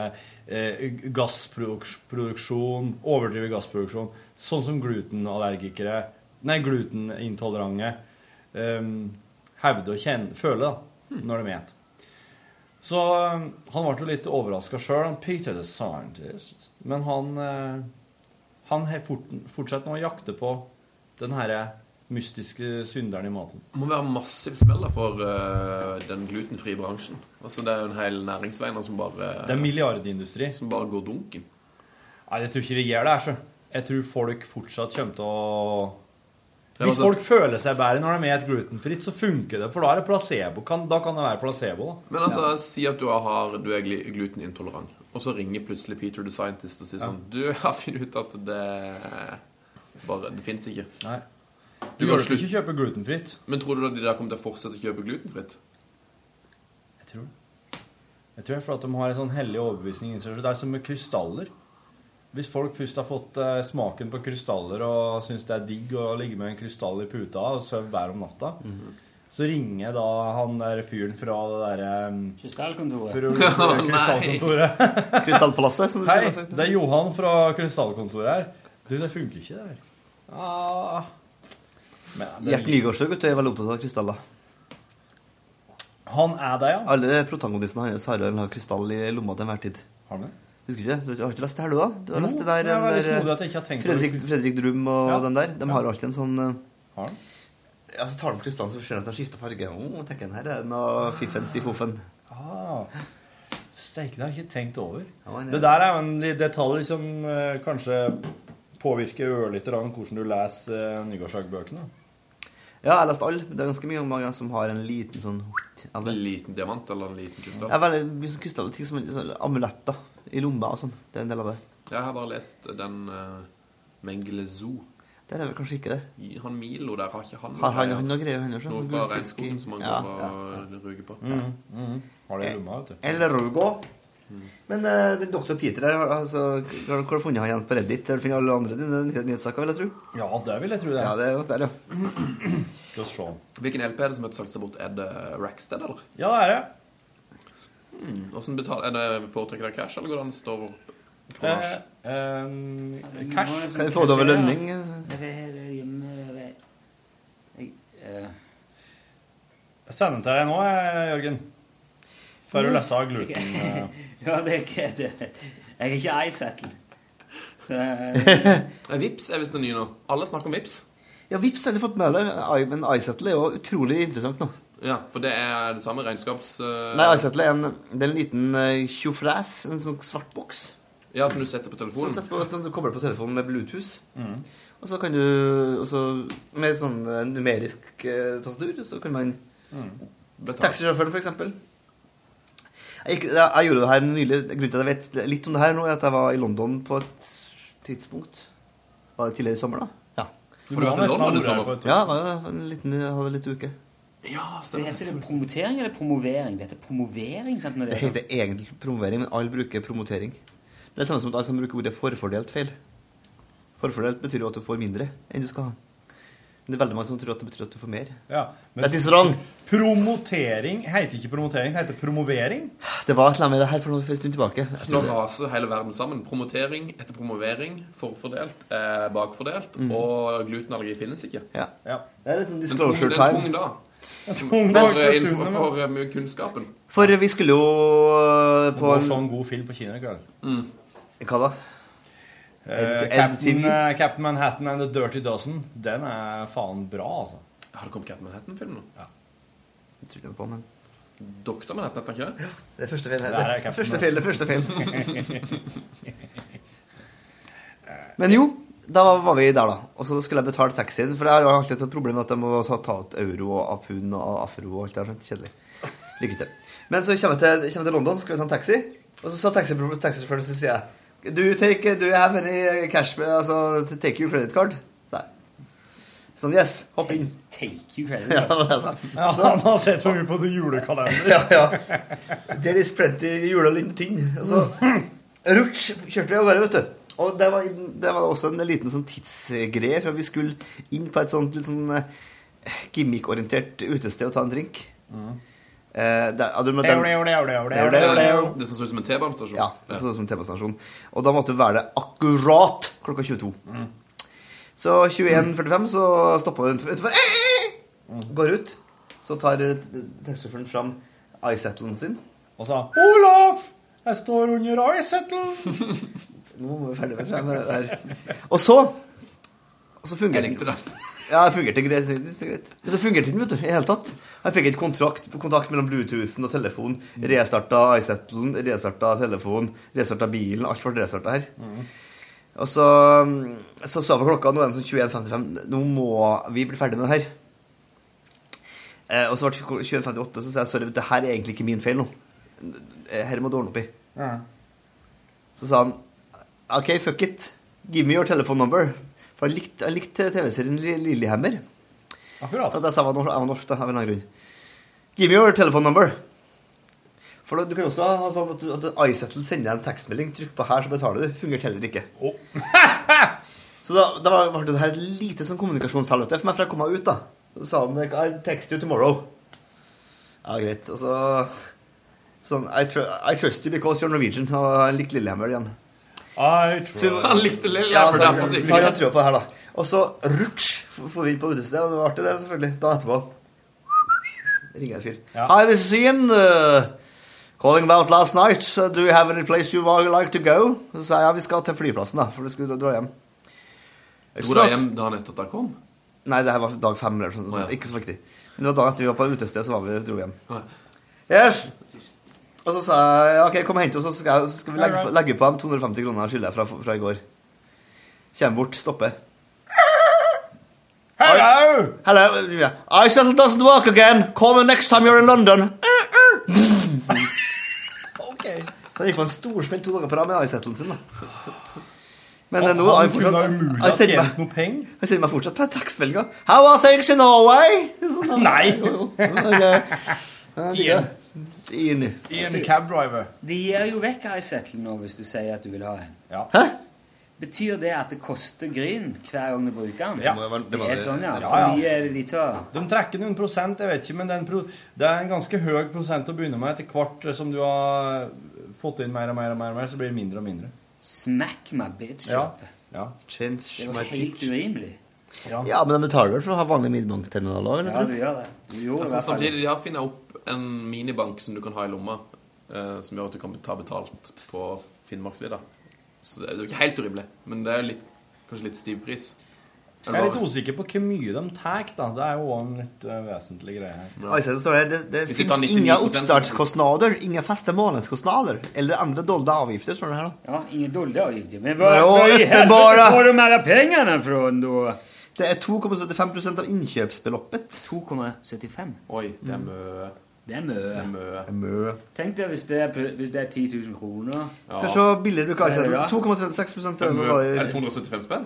eh, gassproduksjon, overdrevet gassproduksjon, sånn som glutenallergikere, nei, glutenintolerante, eh, hevder å kjenne, føle da, når de spiser. Så eh, han ble jo litt overraska sjøl, Peter the Scientist. Men han, eh, han fort, fortsetter nå å jakte på den herre mystiske synderen i maten. Det må være massiv smell for uh, den glutenfrie bransjen. Altså Det er jo en hel næringsvei som bare Det er milliardindustri. Som bare går dunken. Nei, jeg tror ikke det gjør det. Jeg tror folk fortsatt kommer til å Hvis så- folk føler seg bedre når de er glutenfritt, så funker det. For da er det placebo. Kan, da kan det være placebo. da. Men altså, si at du, har, du er glutenintolerant, og så ringer plutselig Peter the Scientist og sier Ja. sånn Du har funnet ut at det bare Det fins ikke. Nei. Du Du kan gjør slutte- ikke kjøpe glutenfritt. Men tror du at de der kommer til å fortsette å kjøpe glutenfritt? Jeg tror det. Jeg tror det er for at de har en sånn hellig overbevisning. Det er som med krystaller. Hvis folk først har fått eh, smaken på krystaller og syns det er digg å ligge med en krystall i puta og sove hver om natta, så ringer da han der fyren fra det derre um, Krystallkontoret. Krystallkontoret. Krystallpalasset, som du Hei, selv det er Johan fra krystallkontoret her. Du, det funker ikke, det her. Ah. Men, det Gjert Nygaardsjø gutt, er veldig opptatt av krystaller. Han er det, ja? Alle protagonistene hans har en krystall i lomma til enhver tid. Har han det? Husker du det? Du har ikke lest det her, du, da? Du har lest det der, er den der, har Fredrik. Fredrik Drum og Ja. den der. De Ja. har alltid en sånn eh, Har han? Ja, så tar de krystallen, så ser de at de skifter farge. Oh, tenker her er det noe fiffens i foffen. Ah, Steike, det har jeg ikke tenkt over. men Det der er jo en detalj som eh, kanskje påvirker ørlite grann hvordan du leser eh, Nygårdsak-bøkene. Ja, jeg har lest alle. Det er ganske mye mange som har en liten sånn. En liten diamant eller en liten krystall? Ja, veldig mye sånn krystall, ting som sånn amuletter i lomma og sånn. Det er en del av det. Jeg har bare lest den uh, Mengele Zoo. Det er vel kanskje ikke det. Han Milo der, har ikke han Har han- han noe greier, han også? Noe Noe fra gullfisk i- regnskogen som han Ja, går og ruger på. Mm, mm. Har det i lomma, vet du. Eller Rolgo. Men uh, den Dr. Peter her, altså, har du funnet han igjen på Reddit? Har du funnet alle andre dine nyhet- nyhetssaker, vil jeg tro? Ja, det vil jeg tro det. Ja, det er godt der, ja. Skal se. Hvilken LP er det som heter salgst bort? Er det Rackstead, eller? Ja, det er det. Mm. Hvordan betaler, er det Foretrekker deg cash, eller går det an å stå over Eh, kronasje? eh, cash. Kan vi få det over lønning? Jeg jeg, eh, Jeg sender den til deg nå, Jørgen. Før du leser av gluten. eh. Ja, det er ikke det. Jeg er ikke iSettle. Nei, Vips er visst det nye nå. Alle snakker om Vips. Ja, Vips har de fått med meg, men iSettle er jo utrolig interessant nå. Ja, for det er det samme regnskaps... Uh... Nei, iSettle er en, det er en liten uh, en sånn svart boks. Ja, som du setter på Så telefonen. setter på, sånn, du kobler på telefonen med Bluetooth. Mm. Og så kan du også, Med sånn eh, numerisk uh, tastatur, så kan man mm. Taxisjåføren, for eksempel. Jeg, jeg, gjorde det her nylig. Grunnen til at jeg vet litt om det her nå, er at jeg var i London på et tidspunkt. Var det tidligere i sommer, da? Ja. Du Har du vært i London i sommer? Ja, jeg var en liten, en liten uke. Ja, Det heter det promotering eller promovering? Det heter promovering, sant? Når Det det er heter egentlig promovering, men alle bruker promotering. Det er det samme som at alle som bruker ordet forfordelt feil. Forfordelt betyr jo at du får mindre enn du skal ha. Men det er veldig mange som tror at det betyr at du får mer. Ja, That is wrong. Promotering heter ikke promotering, det heter promovering. Det var et eller annet med det her for en stund tilbake. Nå raser hele verden sammen. Promotering etter promovering, forfordelt, eh, bakfordelt, Mm. og glutenallergi finnes ikke. Ja. Ja. Det er litt sånn disclosure disclosure det er en tung dag. For, for eh, for, eh, kunnskapen. For vi skulle jo på Det var en sånn god film på kino i kveld. Hva da? Eh, Ed- Captain, EdTV? eh, Captain Manhattan and The Dirty Dozen. Den er faen bra, altså. Har det kommet Captain Manhattan-film nå? Ja. Jeg tror ikke det på, men Doktor Manhattan, er er ikke det? Det er første film. Det er Det, første film, det første film. Men jo, da var vi der, da. Og så skulle jeg betale taxien. For det har jo alltid et problem at jeg må ta ta ut euro og apun og afro og alt det der. Kjedelig. Lykke til. Men så kommer jeg til, kommer til London, så skal vi ta en taxi. Og så sa taxi- taxisjåføren, så sier jeg Do you, take, do you have any cash, altså, to take your credit card? Sånn, yes, hopp inn. Take you credit. Ja, det var det jeg sa. Ja, han har sett for mye på det julekalenderen. Ja, ja. There is plenty julelimtynn. Og Rutsch, rutsj kjørte vi av gårde, vet du. Og det var, det var også en liten sånn tidsgreie, for vi skulle inn på et sånt litt sånn gimmickorientert gimmick-orientert utested og ta en drink. Eh, der, Det som så ut som en T-banestasjon? Ja, det så ut som en T-banestasjon. Og da måtte du være det akkurat klokka 22. Så 21.45 så stoppa vi utenfor. Går ut. Så tar eh, taxisjåføren fram iSettlen sin. Og sa Olaf! Jeg står under iSettlen'. Nå må vi ferdig med, det der. Og så Og så fungerer det. Ja, det fungerte greit. Men så fungerte den, vet du, i hele tatt. Jeg fikk ikke kontrakt, kontakt mellom Bluetoothen og telefonen. Restarta iSettlen, restarta telefonen, restarta bilen. Alt ble restarta her. Og så, så sa på klokka, nå er det sånn 21.55, nå må vi bli ferdig med det her. Eh, og så ble det 21.58, så sa jeg sorry, det her er egentlig ikke min feil nå. Eh, Her må du ordne opp i. Så sa han OK, fuck it. Give me your telephone number. For jeg likte, likt TV-serien Li- Lillehammer. Akkurat. At jeg sa jeg var norsk, jeg var norsk da, av en annen grunn. Give me your telephone number. For da, du kan jo også ha sånn at, at iSettle sender deg en tekstmelding. Trykk på her, så betaler du. Fungerte heller ikke. så da, da ble det her et lite sånn kommunikasjonshelvete for meg, for jeg kom meg ut, da. Så sa han I text you tomorrow. Ja, greit. Og så sånn I, tr I trust you because you're Norwegian. Og jeg likte Lillehammer igjen. Han likte Lillehammer, Ja, så, derfor så så, gikk har jeg trua på det her, da. Og så rutsj får vi inn på utestedet, og det var artig, det, selvfølgelig. Da etterpå ringer en fyr. Hi, this is Ian. Uh, calling about last night. Uh, do you have any place you would like to go? Så sa jeg ja, vi skal til flyplassen, da, for vi skulle dra hjem. Dro dere hjem dagen etter at dere kom? Nei, det her var dag fem, eller sånn, sånt. Oh, ja. ikke så viktig. Men det var dagen etter vi var på utested, så var vi, dro vi hjem. Ja. Yes. Og så sa jeg OK, kom og hent oss, så skal, så skal vi legge på, legge på dem 250 kroner jeg skylder fra, fra i går. Kjem bort, stopper. Hello! Hello. Yeah. I it doesn't work again. Call me next time you're in London. Ok. Så han gikk på en storsmell to dager på rad med iSettlen sin. da. Men eh, nå har jeg fortsatt Jeg sender meg- fortsatt på tekstmeldinga. How are things in Norway? Sånn, Nei. Ja, Ian. Ian. cabdriver. cab driver. De gir jo vekk iSettle nå hvis du sier at du vil ha en. Hæ? Betyr det at det koster gryn hver gang du bruker den? Ja. Det, er sånn, ja. Ja, ja. er de tar? De trekker noen prosent, jeg vet ikke, men det er en, pro det er en ganske høy prosent å begynne med. Etter hvert som du har fått inn mer og mer, og mer, og mer så blir det mindre og mindre. Smack my bitch. Ja. ja. Change Det var helt urimelig. Ja, men de betaler vel for å ha vanlig midbankterminal òg? Ja, du gjør det. Gjorde Altså, samtidig, de har funnet opp en minibank som du kan ha i lomma, eh, som gjør at du kan ta betalt på Finnmarksvidda. Så det er jo ikke helt urimelig, men det er litt, kanskje litt stiv pris. Jeg er litt usikker på hvor mye de tar, da. Det er jo også en litt uh, vesentlig greie her. Ja. Altså, det, det, det finnes 99%, inga oppstartskostnader, inga faste månedskostnader eller andre dolde avgifter, sånn det her. da. Ja, ingen dolde avgifter. Men Ja, var i helvete får de alle pengene fra då? Det er 2,75 av innkjøpsbeloppet. 2,75. Oi, det er mø. Det er mye. Det er mø. Mø. Tenk deg hvis det er, på- hvis det er 10 000 kroner. Skal vi se billig du kan iSettlen. 2,36 Det er, mø. det 275 spenn?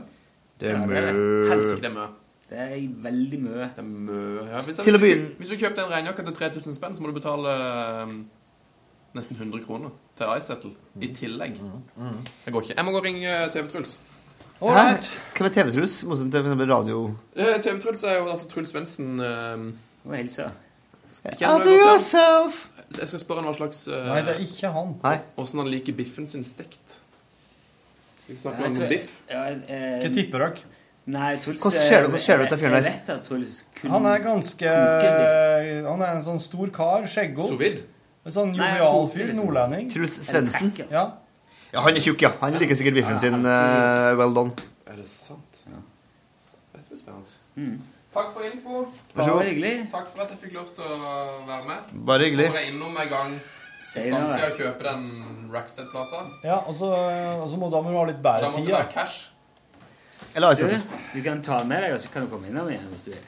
Det er Ja, mø. Helsike, det er mø. Det er veldig mye. Det er mø. Ja, hvis, Til å du, begynne- hvis du kjøper en regnjakke til 3000 spenn, så må du betale um, nesten 100 kroner til iSettle i tillegg. Det går ikke. Jeg må gå og ringe TV-Truls. Hvem er TV-Truls? Radio... Eh, TV-Truls er jo altså Truls Svendsen um, Og hilse. Out to yourself! Jeg skal spørre han hva slags uh, Nei, det er ikke han. Åssen han liker biffen sin stekt. Vi snakker om tror- biff. Ja, eh, Hva tipper dere? Nei, Truls Hvordan ser du- ser du ut, av fyren der? Kun Han er ganske koker Han er en sånn stor kar, skjeggete. En sånn jovial fyr. liksom. Nordlending. Truls Svendsen. Ja. Ja, han er tjukk, ja. Han liker sikkert biffen sin uh, well done. Er det sant? Dette blir spennende. Mm. Takk for info. Bare hyggelig. Takk for at jeg fikk lov til å være med. Bare hyggelig. Kommer jeg innom en gang det, da. framtida og kjøpe den Rackstead-plata? Ja, og så, og så må da må du ha litt Da bedre må tid, det da. være cash. Eller Du, iSettle. du kan ta den med deg, og så kan du komme innom igjen hvis du vil.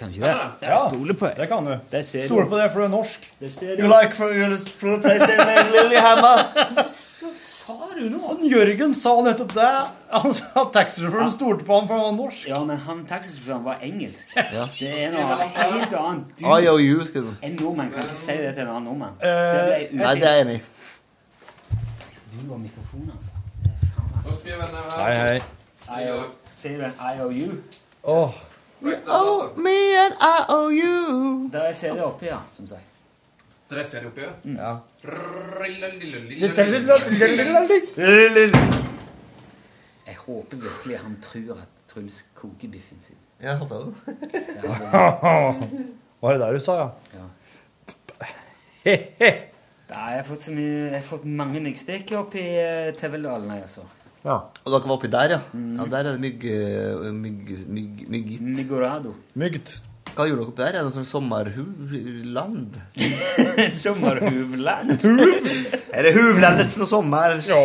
Kan ikke Ja, det? Ja, Stole på det kan du. Det ser Stole du. på det, for du er norsk. Det ser You like for, you for the PlayStation Lillehammer? Sa du nå? Han Jørgen sa nettopp det. Han sa at taxisjåføren stolte på han for han var norsk. Ja, men han taxisjåføren var engelsk. Ja. Det er noe helt annet. Du, IOU, skal du en nordmann kan ikke si det til en annen nordmann. Eh, Det Nei, det er jeg enig i. Du og mikrofonen, altså. Nå skriver jeg ned her. Hei, hei. Ser du en IOU? Åh. Rackstead-plata. me and IOU. Der er CD oppi, ja, som sagt. Dere ser det oppi. Ja. Jeg håper virkelig han tror at Truls koker biffen sin. Ja, håper jeg det. Var det der du sa, ja? Ja. He-he. Har jeg fått så mye Jeg har fått mange myggstikk oppi uh, Teveldalen, jeg, altså. Ja. Og dere var oppi der, ja? Ja, Der er det mygg... mygg... mygg... myggitt. Migorado. Mygd. Hva gjorde dere oppi der? Er det sånn sommerhuvland? Sommerhuvland. Er det huvlandet for sommer? Ja,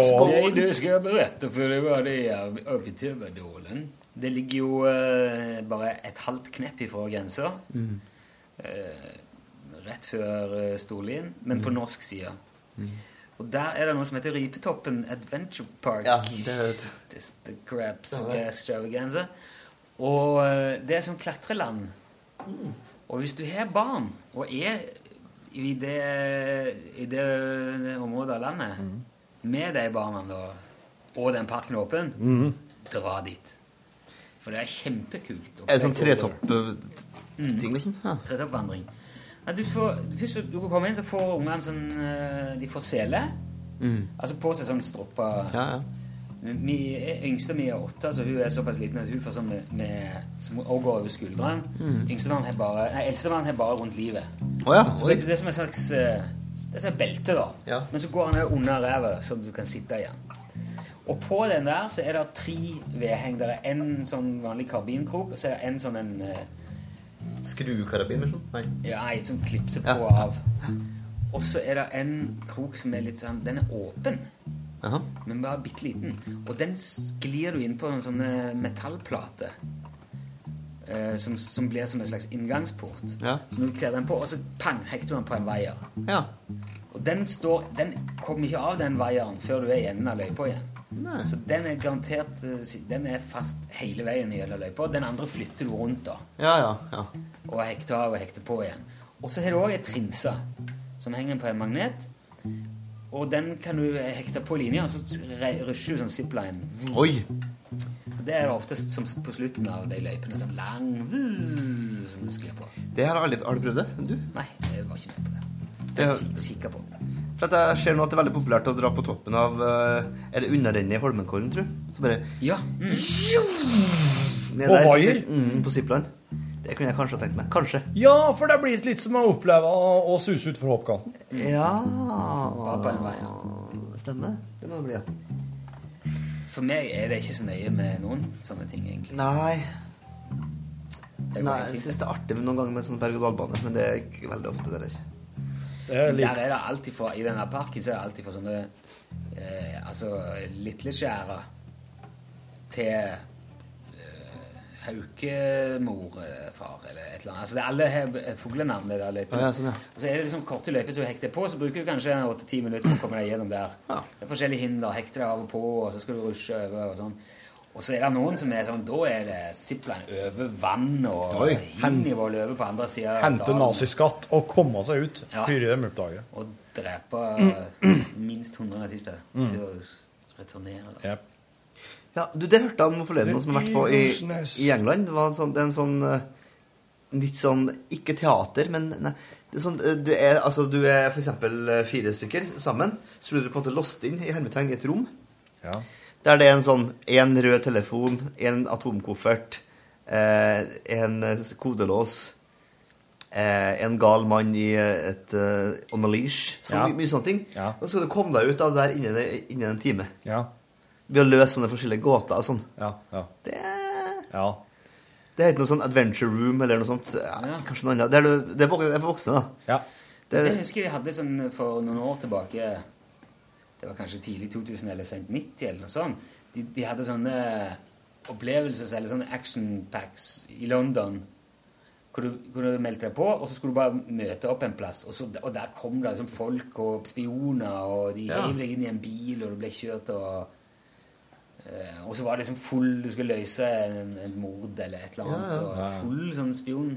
det skal jeg berette, for det var det er oppe i Tøverdalen. Det ligger jo eh, bare et halvt knepp ifra grensa. Mm. Eh, rett før uh, Storlien, men på norsk side. Og der er det noe som heter Ripetoppen Adventure Park. Ja, det er det. The crabs Ja, det. extravaganza. Og eh, det er som klatreland. Og hvis du har barn og er i det, i det området av landet med de barna da, og den parken åpen, åpen, dra dit. For det er kjempekult. Er det sånn tretopp-ting, liksom? Ja. Tretoppvandring. Du får, først du kommer inn, så får ungene sånn eh, De får sele. Mm. Altså på seg sånn stropper. Ja, ja. Mi yngste mi er åtte, så hun er såpass liten at hun får sånn med, med som også går over skulderen. Mm. Yngstemann har bare Nei, eldstemann har bare rundt livet. Oh, ja, Så det, det er som et slags eh, Det er som et belte, da. Ja. Men så går han under ræva, så du kan sitte igjen. Og på den der så er det tre vedheng. Det er en sånn vanlig karbinkrok, og så er det en sånn en eh, Skrukarabin, liksom? Nei. Ja, ei som klipser på Ja. og av. Og så er det en krok som er litt sånn Den er åpen, Jaha. men bare bitte liten. Og den sklir du inn på en sånn eh, metallplate. eh, som, som blir som en slags inngangsport. Ja. Så når du kler den på, og så pang, hekter du den på en vaier. Ja. Og den, står, den kommer ikke av den vaieren før du er i enden av løypa igjen. Nei. Så den er garantert eh, Den er fast hele veien i hele løypa. Den andre flytter du rundt, da. Ja, ja, ja. Og hekter av og hekter på igjen. Og så har du òg ei trinse som henger på en magnet. Og den kan du hekte på linja, og så rusher du sånn zipline. Oi. Så det er det oftest som på slutten av de løypene. Sånn lang som du sklir på. Det har, aldri, har du prøvd det? Du? Nei, jeg var ikke med på det. Jeg har- kikka på. For at jeg ser nå at det er veldig populært å dra på toppen av eh, Er det underrennet i Holmenkollen, tror du? Så bare Ja. ned På der, vaier? Mm, på zipline. Det kunne jeg kanskje tenkt meg. Kanskje. Ja, for det blir litt som å oppleve å, suse utfor hoppkanten. Ja. Stemmer. Det må det bli, ja. For meg er det ikke så nøye med noen sånne ting, egentlig. Nei. Nei, jeg syns det er artig med noen ganger med sånn berg-og-dal-bane, men det er ikke veldig ofte. det er Det er litt, Der er det alltid for, I denne parken så er det alltid for sånne eh, Altså Litleskjæra til eh, Haukemor-far eller et eller annet. Altså det er alle har fuglenavn. det der løypene. Ja, sånn, ja. Og så er det liksom korte løyper som du hekter på, så bruker du kanskje 8-10 minutter på å komme deg gjennom der. Ja. Det er forskjellige hinder. Hekter deg av og på, og så skal du rushe over og sånn. Og så er det noen som er sånn Da er det zipline over vann og Oi. hinnivå løve på andre sida. hente naziskatt og komme seg ut Ja. før de oppdager. Og drepe eh, minst 100 nazister. Mm. Før du returnerer. Da. Ja. Du, Det hørte jeg om forleden, noen som har vært på i, i England. Det, var en sånn, det er en sånn uh, nytt sånn Ikke teater, men nei, det er sånn, eh, du er, altså, du er eksempel eh, fire stykker sammen. Så blir du på en måte låst inn i hermetegn i et rom. Ja. Der det er en sånn en rød telefon, en atomkoffert, eh, en kodelås, eh, en gal mann i et uh, on a leash. Så Ja. mye, mye sånne ting. Ja. Og så skal du komme deg ut av det der innen, innen en time. Ja. Ved å løse sånne forskjellige gåter og sånn. Ja. Ja. Det ja. Det heter noe sånn Adventure Room eller noe sånt. Ja, Kanskje noe annet. Det er, det- det er, er for voksne, da. Det, Jeg husker jeg hadde sånn for noen år tilbake Det var kanskje tidlig 2000 eller sent 90 eller noe sånt. De, de hadde sånne opplevelses- eller sånne action packs i London. Hvor du, hvor du meldte deg på, og så skulle du bare møte opp en plass. Og, så, og der kom det liksom folk og spioner, og de Ja. heiv deg inn i en bil, og du ble kjørt og Og så var det liksom full Du skulle løse en, en mord eller et eller annet. Ja, ja. Og Ja, ja. full sånn spion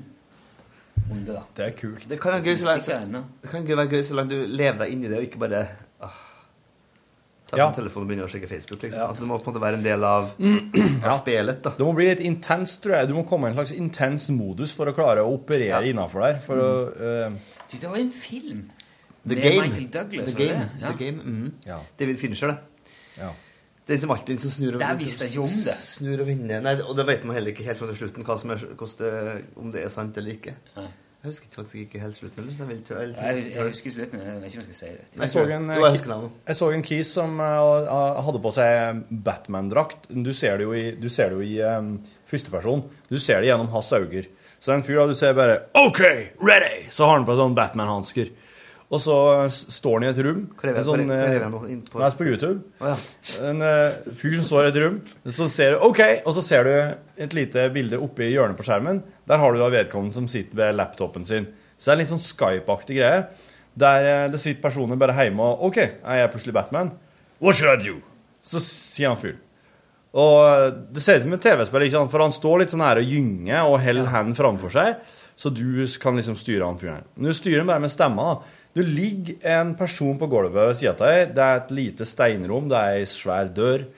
runde, da. Det er kult. det kan være gøy så lenge, det kan være gøy så langt du lever deg inn i det, og ikke bare ah, ta Ja. på telefonen og begynne å sjekke Facebook. Liksom. Altså, det må på en måte være en del av, av spillet. da. Det må bli litt intenst, tror jeg. Du må komme i en slags intens modus for å klare å operere innenfor der. For å uh... Du, det var en film The med Game. Michael Douglas. The Game. det? Ja. The Game. Mm. Ja. David Fincher, det. Ja. Det er som alltid den som snur og det visste jeg ikke om det. Snur og vinner. Nei, og det vet man heller ikke helt fra slutten hva som er, det, om det er sant eller ikke. Nei. Jeg husker faktisk ikke helt slutten. eller, jeg jeg- Jeg, jeg husker slutten, men jeg vet ikke om jeg skal si det. Jeg så en, Jo, jeg jeg så en kis som eh, hadde på seg Batman-drakt. Du ser det jo i, du ser det jo i um, førsteperson. Du ser det gjennom hans øyne. Så en fyr du ser bare OK, ready! Så har han på sånn Batman-hansker. Og så står han i et rom. Hvor er vi- sånn, eh, nå? På- Nei, på YouTube. Oh, ja. En uh, fyr som står i et rom. Så ser du OK, og så ser du et lite bilde oppe i hjørnet på skjermen. Der har du da vedkommende som sitter ved laptopen sin. Så det er en litt sånn Skype-aktig greie. Der eh, det sitter personer bare hjemme og OK, jeg er plutselig Batman. What should I do? Så sier han fyren. Og det ser ut som et TV-spill, ikke sant? for han står litt sånn her og gynger og holder hendene framfor seg, så du kan liksom styre han fyren. Men du styrer han bare med stemma. da. Det ligger en person på gulvet ved sida av deg. Det er et lite steinrom, det er ei svær dør.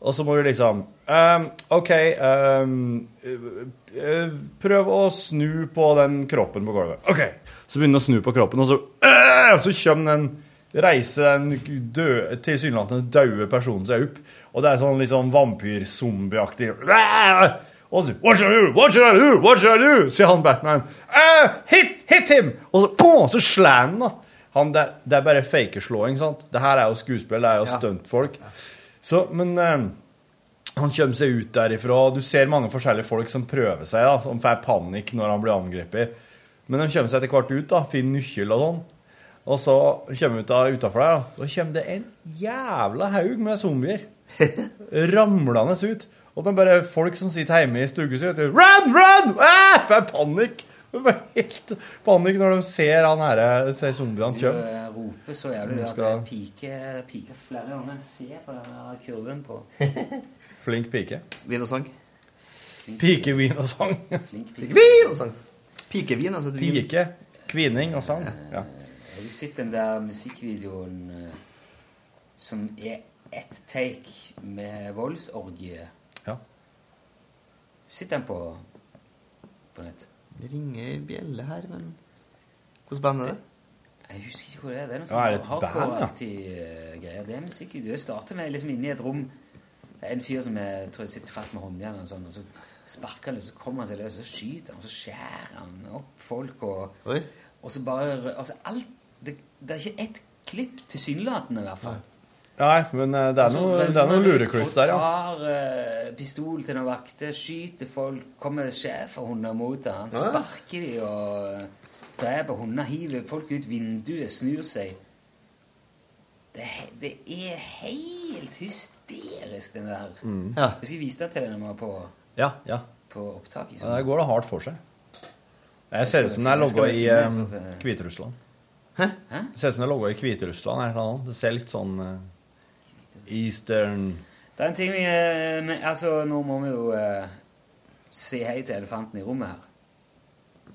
Og så må du liksom um, OK øh, Prøv å snu på den kroppen på gulvet. OK. Så begynner du å snu på kroppen, og så uh, Så kommer den reiser den døde, tilsynelatende døde personen seg opp. Og det er sånn litt sånn vampyr-zombieaktig Og så What should I do? What should I do? What should I do? sier han Batman. Uh, hit, hit him! Og så, boom, så slår han, da. Han, det, det er bare fakerslåing, sant? Det her er jo skuespill, det er jo Ja. stuntfolk. Så, men eh, han kommer seg ut derifra. Du ser mange forskjellige folk som prøver seg, da, som får panikk når han blir angrepet. Men de kommer seg etter hvert ut, da, finner nøkkel og sånn. Og så kommer vi utafor der, da. Da kommer det en jævla haug med zombier. Ramlende ut. Og det er bare folk som sitter hjemme i stugu si og sier Run, run! Ah! Får panikk. Det bare helt panikk når de ser han her, ser zombiene Du komme. eh, roper så jævlig Du at skal- det piker, piker flere ganger. Se på den kurven på Flink pike. Vin og sang. Pike, vin og sang. Pike. Vin og sang. Pikevin, altså. Vin. Pike, kvinning og sang. Ja. Har du sett den der musikkvideoen eh, som er ett take med voldsorgie? Sitter den på, på nett? Det ringer bjelle her, men Hvordan band er det? Jeg husker ikke hvor det er. Det er noe Ja, er det sånn band, ja? hardcore-aktig eh, greier. Det er musikk. Det starter med liksom inne i et rom. Det er en fyr som jeg tror jeg sitter fast med håndjern og sånn, og så sparker han og så kommer han seg løs, og så skyter han, og så skjærer han opp folk, og, og så bare Altså alt det, det er ikke ett klipp, tilsynelatende i hvert fall. Nei, men eh, det er noen så noe, det er rømmer lureklipp der, ja. Han tar eh, pistol til noen vakter, skyter folk, kommer schæferhunder mot ham, sparker de og dreper hunder, hiver folk ut vinduet, snur seg. Det, det er helt hysterisk, den der. Mm. Ja. Jeg viste den til deg når vi var på, Ja, ja. på opptak. i Ja, Der går det hardt for seg. Jeg ser ut som det er jeg logga i eh, hvorfor- Hviterussland. Hæ? Hæ? Det ser ut som det er logga i Hviterussland. noe. Det ser litt sånn eh, Eastern Det er en ting vi eh, Altså, nå må vi jo eh, si hei til elefanten i rommet her.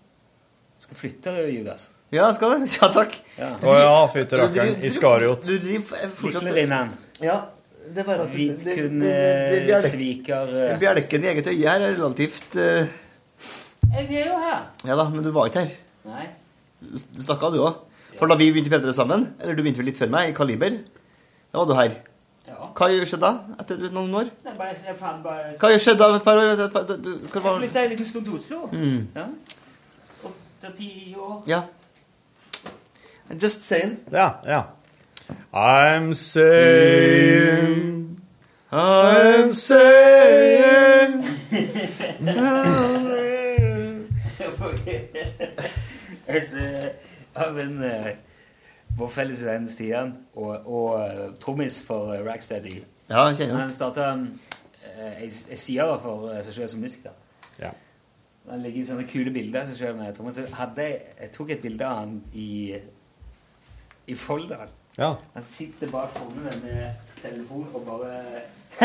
Skal flytte, du, Judas. Ja, skal du? Ja, takk. Ja. Å ja, fytti Du rakkeren. Iskariot. Du driver fortsatt Lillerinnan. Ja, det er bare at det- det- det- Hvitkunn det- det- det- bjelke- sviker eh. Bjelken i eget øye her er relativt eh, Jeg er jo her. Ja da, men du var ikke her. Nei. Du du stakk av, du òg. For da vi begynte i P3 sammen, eller du begynte vel litt før meg, i Kaliber, da var du her. Hva har skjedd da, etter noen år? Nei, bare, jeg faen bare... Hva skjedde da om et par år? Du, hva var... Jeg flytta i liten stund til Oslo. Mm. Ja. ti år. Ja. I'm just saying. Ja, ja. I'm saying I'm saying I'm saying vår felles venn Stian og, og eh, trommis for uh, Racksteady. Ja, jeg kjenner han. Starta ei side for eh, seg selv som musiker. Ja. Han ligger i sånne kule bilder av seg selv med trommis. Jeg, jeg tok et bilde av han i, i Folldal. Ja. Han sitter bak trommene med telefon og bare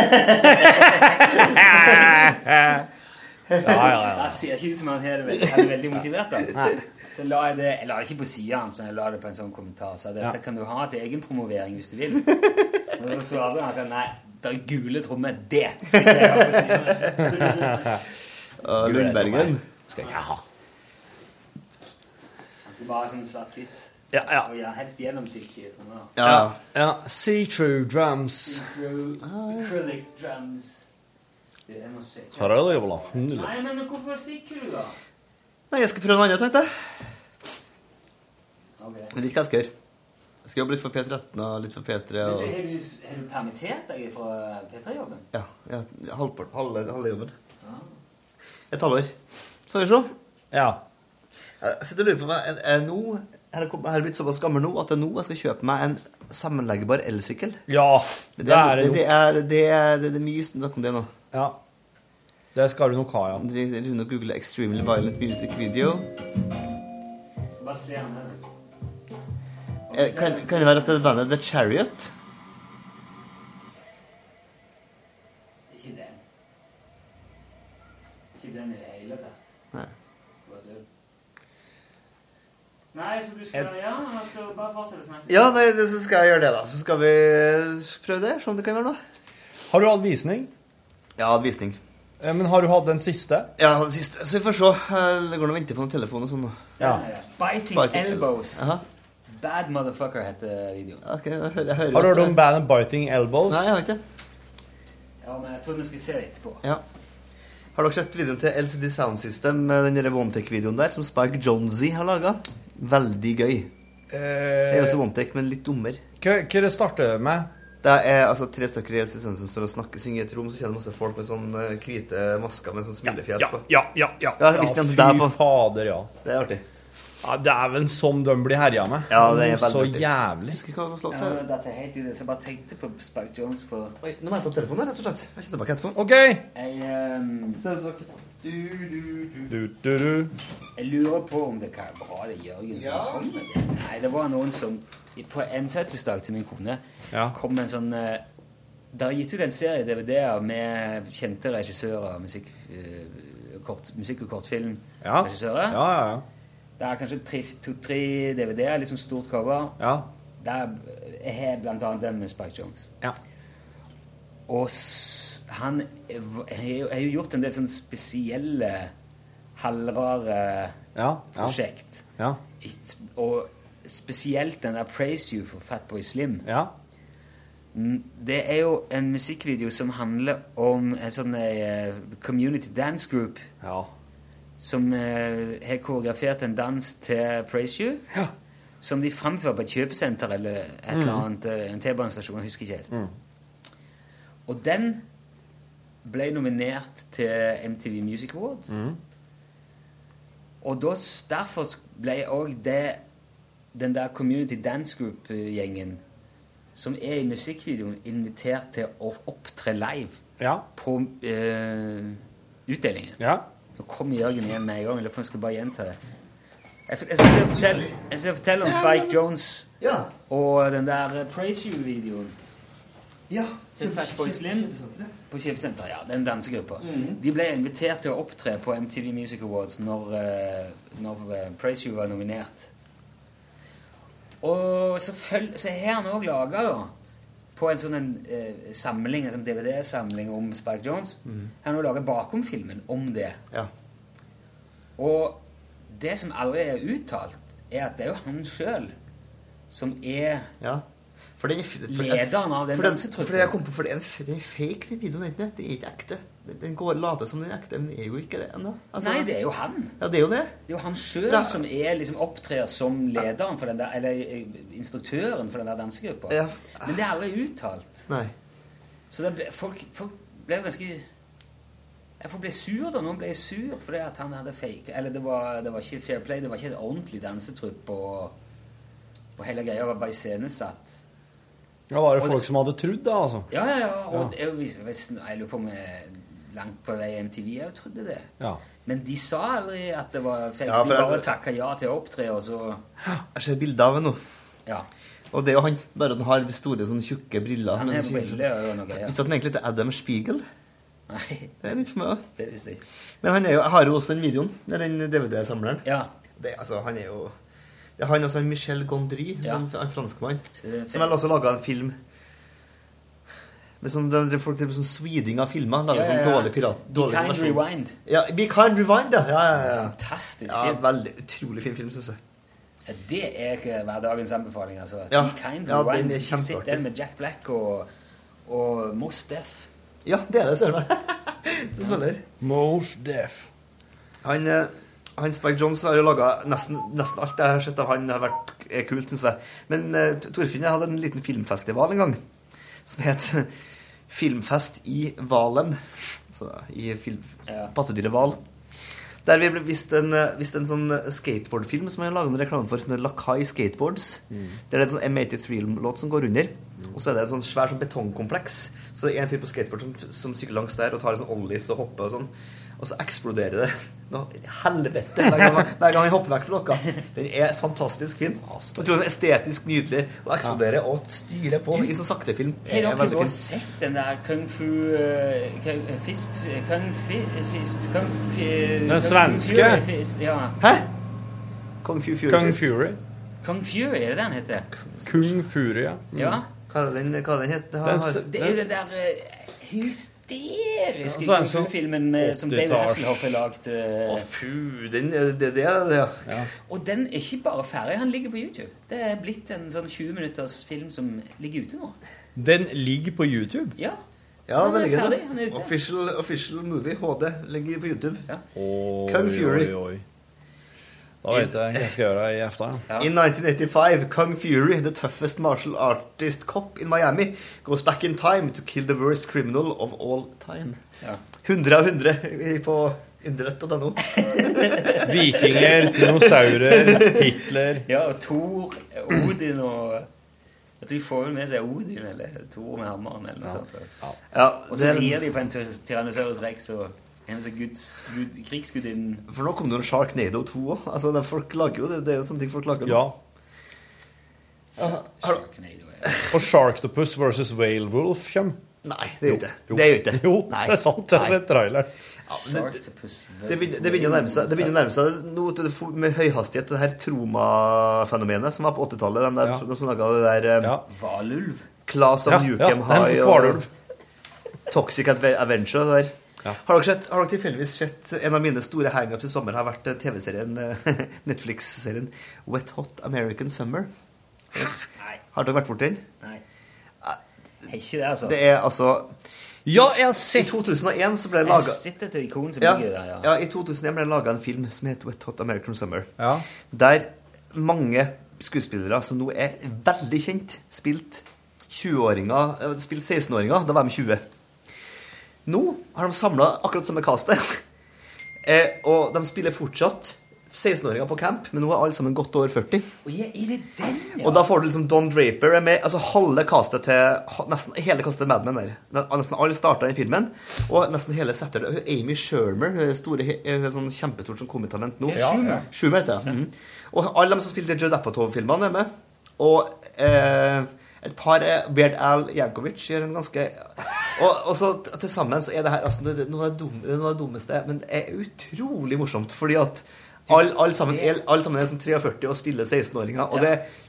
Ja, ja, ja. Jeg ser ikke ut som han har det veldig, han er veldig motivert. da. Nei. Så la jeg det jeg la det ikke på sida hans, men jeg la det på en sånn kommentar. Så dette Ja. kan du ha til egenpromovering hvis du vil. Og så svarte han at nei, det er gule trommer. Det skal jeg ha på sida. Og Lundbergen. Skal jeg ha. Han skal bare ha sånn svart-hvitt. Ja, ja. Og ja, helst gjennomsiktige trommer. Ja. ja. See-through drums. Acryl- Acrylic drums. Du, er jeg det, jævla? Nydelig. Nei, men hvorfor stikker du, da? Nei, jeg skal prøve noe annet, tenkte jeg. Okay. Jeg vet ikke hva jeg skal gjøre. Jeg skal jobbe litt for P13 og litt for P3. Men Og... Har du, har du permittert deg fra P3-jobben? Ja, ja halve, halv, halv jobben. Et halvår. Får vi se. Ja. Jeg sitter og lurer på meg, er, er nå, er jeg er blitt såpass gammel nå at det er nå jeg skal kjøpe meg en sammenleggbar elsykkel? Ja, Det, det er det det, det, er, det, er, det, er mye snakk om det nå. Ja. Det skal du nok ha, ja. Rune og google 'Extremely Violent Music Video'. Eh, Kan, kan det være at det er bandet The Chariot? Ikke den. Ikke den i det hele tatt. Nei. Nei, så du skal Ja, altså, bare fortsett å snakke. Ja, nei, det, så skal jeg gjøre det, da. Så skal vi prøve det. Se om det kan være noe. Har du hatt visning? Ja, hatt visning. Eh, Men har du hatt den siste? Ja, den siste. Så vi får se. Eh, Det går nå å vente på noen telefon og sånn. Ja. Ja. Biting, Biting Elbows. Aha. Bad Motherfucker heter videoen. Ok, jeg hører, jeg hører Har du hørt om det- bandet Biting Elbows? Nei, jeg har ikke det. Ja, men jeg tror vi skal se det etterpå. Ja. Har dere sett videoen til LCD Sound System, med den der Vontek-videoen der, som Spike Jonesy har laga? Veldig gøy. Det er også Vontek, men litt dummer. Hva, hva det starter med? Det er altså tre stykker i LCD Sound som står og snakker, synger i et rom, så kjenner det masse folk med sånn eh, hvite masker med sånn smilefjes Ja, på. ja, ja. ja. Ja, ja. det fy fader, ja. Det er artig. ja. Dæven, som de blir herja med. Ja, det er Noe så artig. jævlig. Husker ikke hva slags låt Ja, det er. dette er helt så jeg bare tenkte på Spike Jones for Oi, nå må jeg ta opp telefonen, rett og slett. Jeg kommer tilbake etterpå. OK. Jeg, um... Du, du, du. Du, du, du. jeg lurer på om det kan være bra det er Jørgen som Ja. kom med det. Nei, det var noen som På en fødselsdag til min kone Ja. kom en sånn eh, Det har gitt ut en serie DVD-er med kjente regissører, musikk, eh, kort, musikk- og Ja. kortfilmregissører. Ja, ja, ja. Det er kanskje tre- to-tre DVD-er, litt sånn stort cover. Ja. Der har blant annet den med Spike Jones. Ja. Og han er- har jo- gjort en del sånne spesielle, halvrare Ja. ja. prosjekt. ja. Og spesielt den der 'Praise You' for Fatboy Slim. ja. Mm, Det er jo en musikkvideo som handler om en sånn uh, community dance group ja. som uh, har koreografert en dans til Praise You. Ja. Som de framfører på et kjøpesenter eller et eller annet, eh, en T-banestasjon. Jeg husker ikke helt. Mm. Og den ble nominert til MTV Music Award. Mm. Og da, derfor ble òg det den der Community Dance Group-gjengen som er i musikkvideoen, invitert til å opptre live Ja. på eh, utdelingen. Ja. Nå kommer Jørgen igjen med en gang. Jeg lurer på om jeg skal bare gjenta det. Jeg, jeg skal fortelle, jeg skal fortelle om Spike Jones Ja. og den der Praise You-videoen Ja. til Fatboy Slim på kjøpesenteret. Ja, den dansegruppa. Mhm. De ble invitert til å opptre på MTV Music Awards når, eh, når eh, Praise You var nominert. Og så, føl, så har han òg laga, på en sånn en, eh, samling, en sånn DVD-samling om Spike Jones Han har laga bakom-filmen om det. Ja. Og det som aldri er uttalt, er at det er jo han sjøl som er ja. For den, for, lederen av den for dansetruppen. for det jeg kom på, for det er, en- fake, den videoen. det? Det er ikke ekte. Den- Den går later som den er ekte, men det er jo ikke det ennå. Altså, Nei, det er jo han. Ja, det er jo det. Det er jo han sjøl som er, liksom, opptrer som lederen for den der, eller eh, instruktøren for den der dansegruppa. Ja. Men det er aldri uttalt. Nei. Så det ble, folk, folk ble jo ganske Jeg Folk ble sur da. Noen ble sur fordi at han hadde fake Eller det var, det var ikke fair play. Det var ikke en ordentlig dansetrupp. Og Og hele greia var bare iscenesatt. Ja, var det Og folk som hadde trodd det, altså? Ja, ja, ja. Og Ja. Jeg, hvis, hvis, jeg lurer på om jeg langt på vei MTV jeg trodde det. Ja. Men de sa aldri at det var fake. Ja, de de jeg- bare takka ja til å opptre, og så Jeg ser bilder av ham nå. Ja. Og det er jo han. Bare at han har store, sånne tjukke briller. Han har briller og noe greier. Visste at han egentlig heter Adam Spiegel? Nei. Det er nytt for meg òg. Det visste jeg. Men han er jo, jeg har jo også den videoen, eller den DVD-samleren. Ja. Det, altså, han er jo Det er han også, Michel Gondry, Ja. en, en franskmann, som vel også laga en film med sånn, det, er folk driver sånn sweeding av filmer. Lager Ja, ja, sånn ja. dårlig pirat... Be Kind versjon. Rewind. Ja, Be Kind Rewind, ja. ja, ja, ja. Fantastisk ja, film. Veldig utrolig fin film, syns jeg. Ja, Det er ikke hverdagens anbefaling, altså. Ja. Be Kind Ja, den Rewind. er Ikke Sitt der den med Jack Black og, og Mos Def. Ja, det er det, søren meg. det smeller. Mos Def. Han, eh, han Spike Jones har jo laga nesten, nesten alt jeg har sett av han, har vært er kult, syns jeg. Men uh, Torfinn hadde en liten filmfestival en gang som het Filmfest i Valen. Altså i film, pattedyret hval. Der vi ble vist en, eh, vist en sånn skateboardfilm som jeg laga en reklame for, som heter Lakai Skateboards. Der det er en sånn M83-låt som går under. Og så er det et sånn svær sånn betongkompleks. Så det er en fyr på skateboard som, som sykler langs der og tar en sånn ollies og hopper og sånn. Og så eksploderer det. Nå, helvete! Hver gang, hver gang jeg hopper vekk fra noe. Den er fantastisk fin. Jeg tror den er estetisk nydelig å eksplodere og styre på i så sakte film. Har er dere veldig fin. sett den der Kung Fu uh, Kung Fist Kung Fi... Fist, kung, fi, Den Kung svenske? Fury Fist, ja. Hæ? Kung Fu Fury. Kung. Fury. Kung Fury, er det den heter? Kung Fury, ja. Mm. Ja. Hva er den, hva er den heter? Den s- Det er jo den der uh, hysteriske Ja, så er Kung det sånn Fu-filmen med- som David Hasselhoff har lagd. eh, Å, fu, den, det, det, det, ja. Ja. Og den er ikke bare ferdig, han ligger på YouTube. Det er blitt en sånn 20 minutters film som ligger ute nå. Den ligger på YouTube? Ja. Ja, Han det er ligger ferdig, det. Official, official movie, HD, ligger på YouTube. Oi, Kung Fury. Oi, oi. Da vet jeg hva jeg skal gjøre i aften. In 1985, Kung Fury, the toughest martial artist cop in Miami, goes back in time to kill the worst criminal of all time. Ja. 100 av 100 på indrett.no. Vikinger, dinosaurer, Hitler Ja, og Thor, Odin og Jeg tror de får vel med seg Odin eller Thor med hammeren eller noe sånt. Ja, og så det rir de på en tyr- Tyrannosaurus rex og gud, krigsgudinnen. For nå kom det jo en Sharknado 2 òg. Altså, det- folk lager jo det. Det er jo sånne ting folk lager. nå. Ja. Har du- Og Sharktopus versus Whalewolf kommer. Nei, det ikke Jo. det. gjør ikke Jo, Nei. det er sant. Jeg har sett trailer. Ja, det, det, begynner, det begynner å nærme seg. Det nærme seg til det med høyhastighet, det her Troma-fenomenet som var på 80-tallet. Den der, Ja. De som laga det der um, Hvalulv. Class of Ja, Newcam ja, High og. Toxic Adventure. Det der. Ja. Har dere, sett, har dere tilfeldigvis sett en av mine store hangups i sommer har vært eh, TV-serien eh, Netflix-serien Wet Hot American Summer? Nei. Har dere vært borti den? Nei. Har ikke det, altså. Det er altså Ja, jeg har sett I 2001 så ble det laga ikon som ja, ja. ja, I 2001 ble det laga en film som heter Wet Hot American Summer. Ja. Der mange skuespillere som nå er veldig kjent, spilt 20-åringer Spilte Spilt 16-åringer. Da var de 20. Nå har de samla akkurat samme castet. eh, og de spiller fortsatt 16-åringer på camp, men nå er alle sammen godt over 40. Og ja, er det den, ja? Og da får du liksom Don Draper er med. Altså halve castet til Nesten hele castet til Mad Men der. Nesten alle starta i filmen. Og nesten hele setter det. Amy Shermer, hun er store, hun er sånn kjempestort som komitalent nå. Ja, ja. Schumer heter det. Mhm. Og alle de som spilte Judd Apatow-filmene, er med. Og eh, et par er Weird Al Jankovic gjør en ganske Og, og så til sammen så er det her altså, det, noe, av det, dumme, det noe av det dummeste, men det er utrolig morsomt. Fordi at alle all sammen, alle sammen er som 43 og spiller 16-åringer. Og Ja. det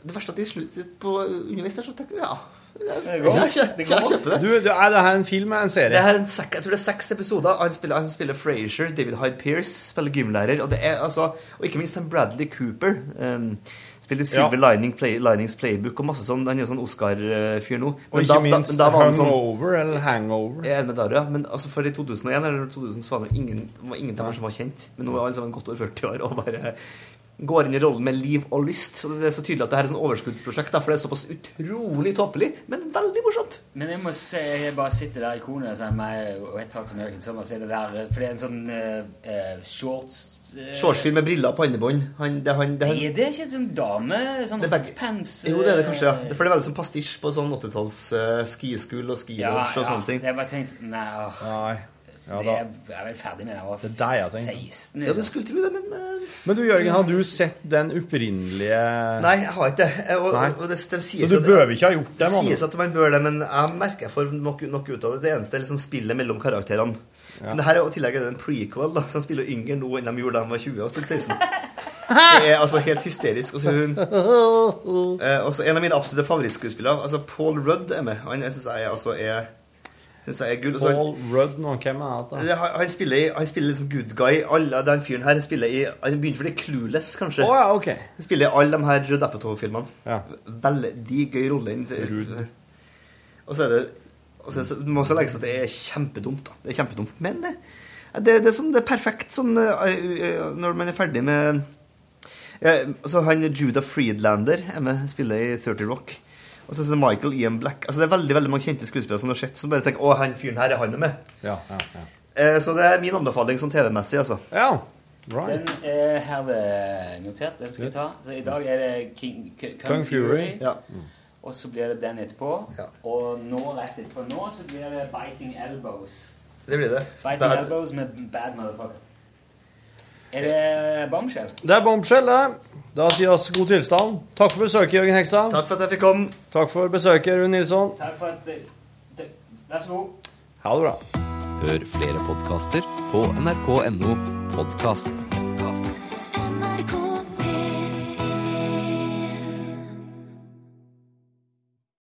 det verste er at de slutter på underveis der, så tenker ja Det jeg, går. jeg, Det går. kjøper det. Du, du, er det her en film eller en serie? Det her er en sek, jeg tror det er seks episoder. Han spiller, han spiller Frazier, David Hyde Pierce spiller gymlærer. Og, det er, altså, og ikke minst han Bradley Cooper. Um, spiller Silver Lining Play, Linings Playbook og masse sånn. Han er jo sånn Oscar-fyr nå. Og ikke minst Hangover eller Hangover. Jeg er med der, ja. Men altså, for i 2001 eller 2000 så var det ingen, var ingen av dem som var kjent. Men nå er alle sammen godt over 40 år og bare går inn i rollen med liv og lyst. Så det er så tydelig at det her er sånn overskuddsprosjekt, da, for det er såpass utrolig tåpelig, men veldig morsomt. Men jeg må se, jeg bare sitter der er meg og et Hot American Summer, så er det der, for det er en sånn uh, uh, shorts Shortsfilm med briller og pannebånd. Han, det, han, det, han, Er det ikke en sånn dame Sånn Det hotpants jo, det er det kanskje, ja. For det er veldig sånn pastisj på sånn 80-talls uh, skiskool og Ja, og ja. sånne ting. Det bare tenkte, Nei, åh, Nei. Ja, det da. er, jeg er vel ferdig med det. Jeg var Det er deg jeg tenkte. 16. Ja, du liksom. skulle tro det, men uh, Men du, Jørgen, har du sett den opprinnelige Nei, jeg har ikke det. Og, Nei. og det, det Så du bør ikke ha gjort det, Det sies at man bør det, men jeg merker jeg får nok, nok ut av det. Det eneste er liksom spillet mellom karakterene. Ja. Men det her er i tillegg er det en prequel, da, så han spiller yngre nå enn de gjorde da han var 20 og spilte 16. Det er altså helt hysterisk. Og så hun eh, også En av mine absolutte favorittskuespillere, altså Paul Rudd, er med. Han syns jeg altså er Synes jeg er gull. Paul Rudd, nå, hvem er det? det, han, han spiller, i- han spiller liksom good guy. Alle den fyren her spiller i Han begynte for det Clueless, kanskje. Å ja, ok. Han spiller i alle de her Rudd Apatow-filmene. Ja. Veldig gøy rolle. Og så er det og så, så må også legges at det er kjempedumt. da. Det er kjempedumt. Men det, det, det, er, sånn, det er perfekt sånn eh, eh, når man er ferdig med ja, altså Han Judah Friedlander er med, spiller i 30 Rock. Og så er det Michael Ian Black. Altså Det er veldig veldig mange kjente skuespillere som du har sett, som bare tenker 'Å, han fyren her er han med'. Ja, ja, ja. Eh, så det er min anbefaling sånn TV-messig, altså. Ja, right. Den er herved notert. Den skal vi ta. Så I dag er det King, Kung, Kung Fury. Ja. Og så blir det den etterpå. Ja. Og nå rett etterpå nå så blir det Biting Elbows. Det blir det. Biting Bad. Elbows med Bad Motherfucker. Er det Bombshell? Det er bombshell, det. Da sier vi oss god tilstand. Takk for besøket, Jørgen Hegstad. Takk for at jeg fikk komme. Takk for besøket, Rune Nilsson. Takk for at det, det, Vær så god. Ha det bra. Hør flere podkaster på nrk.no podkast.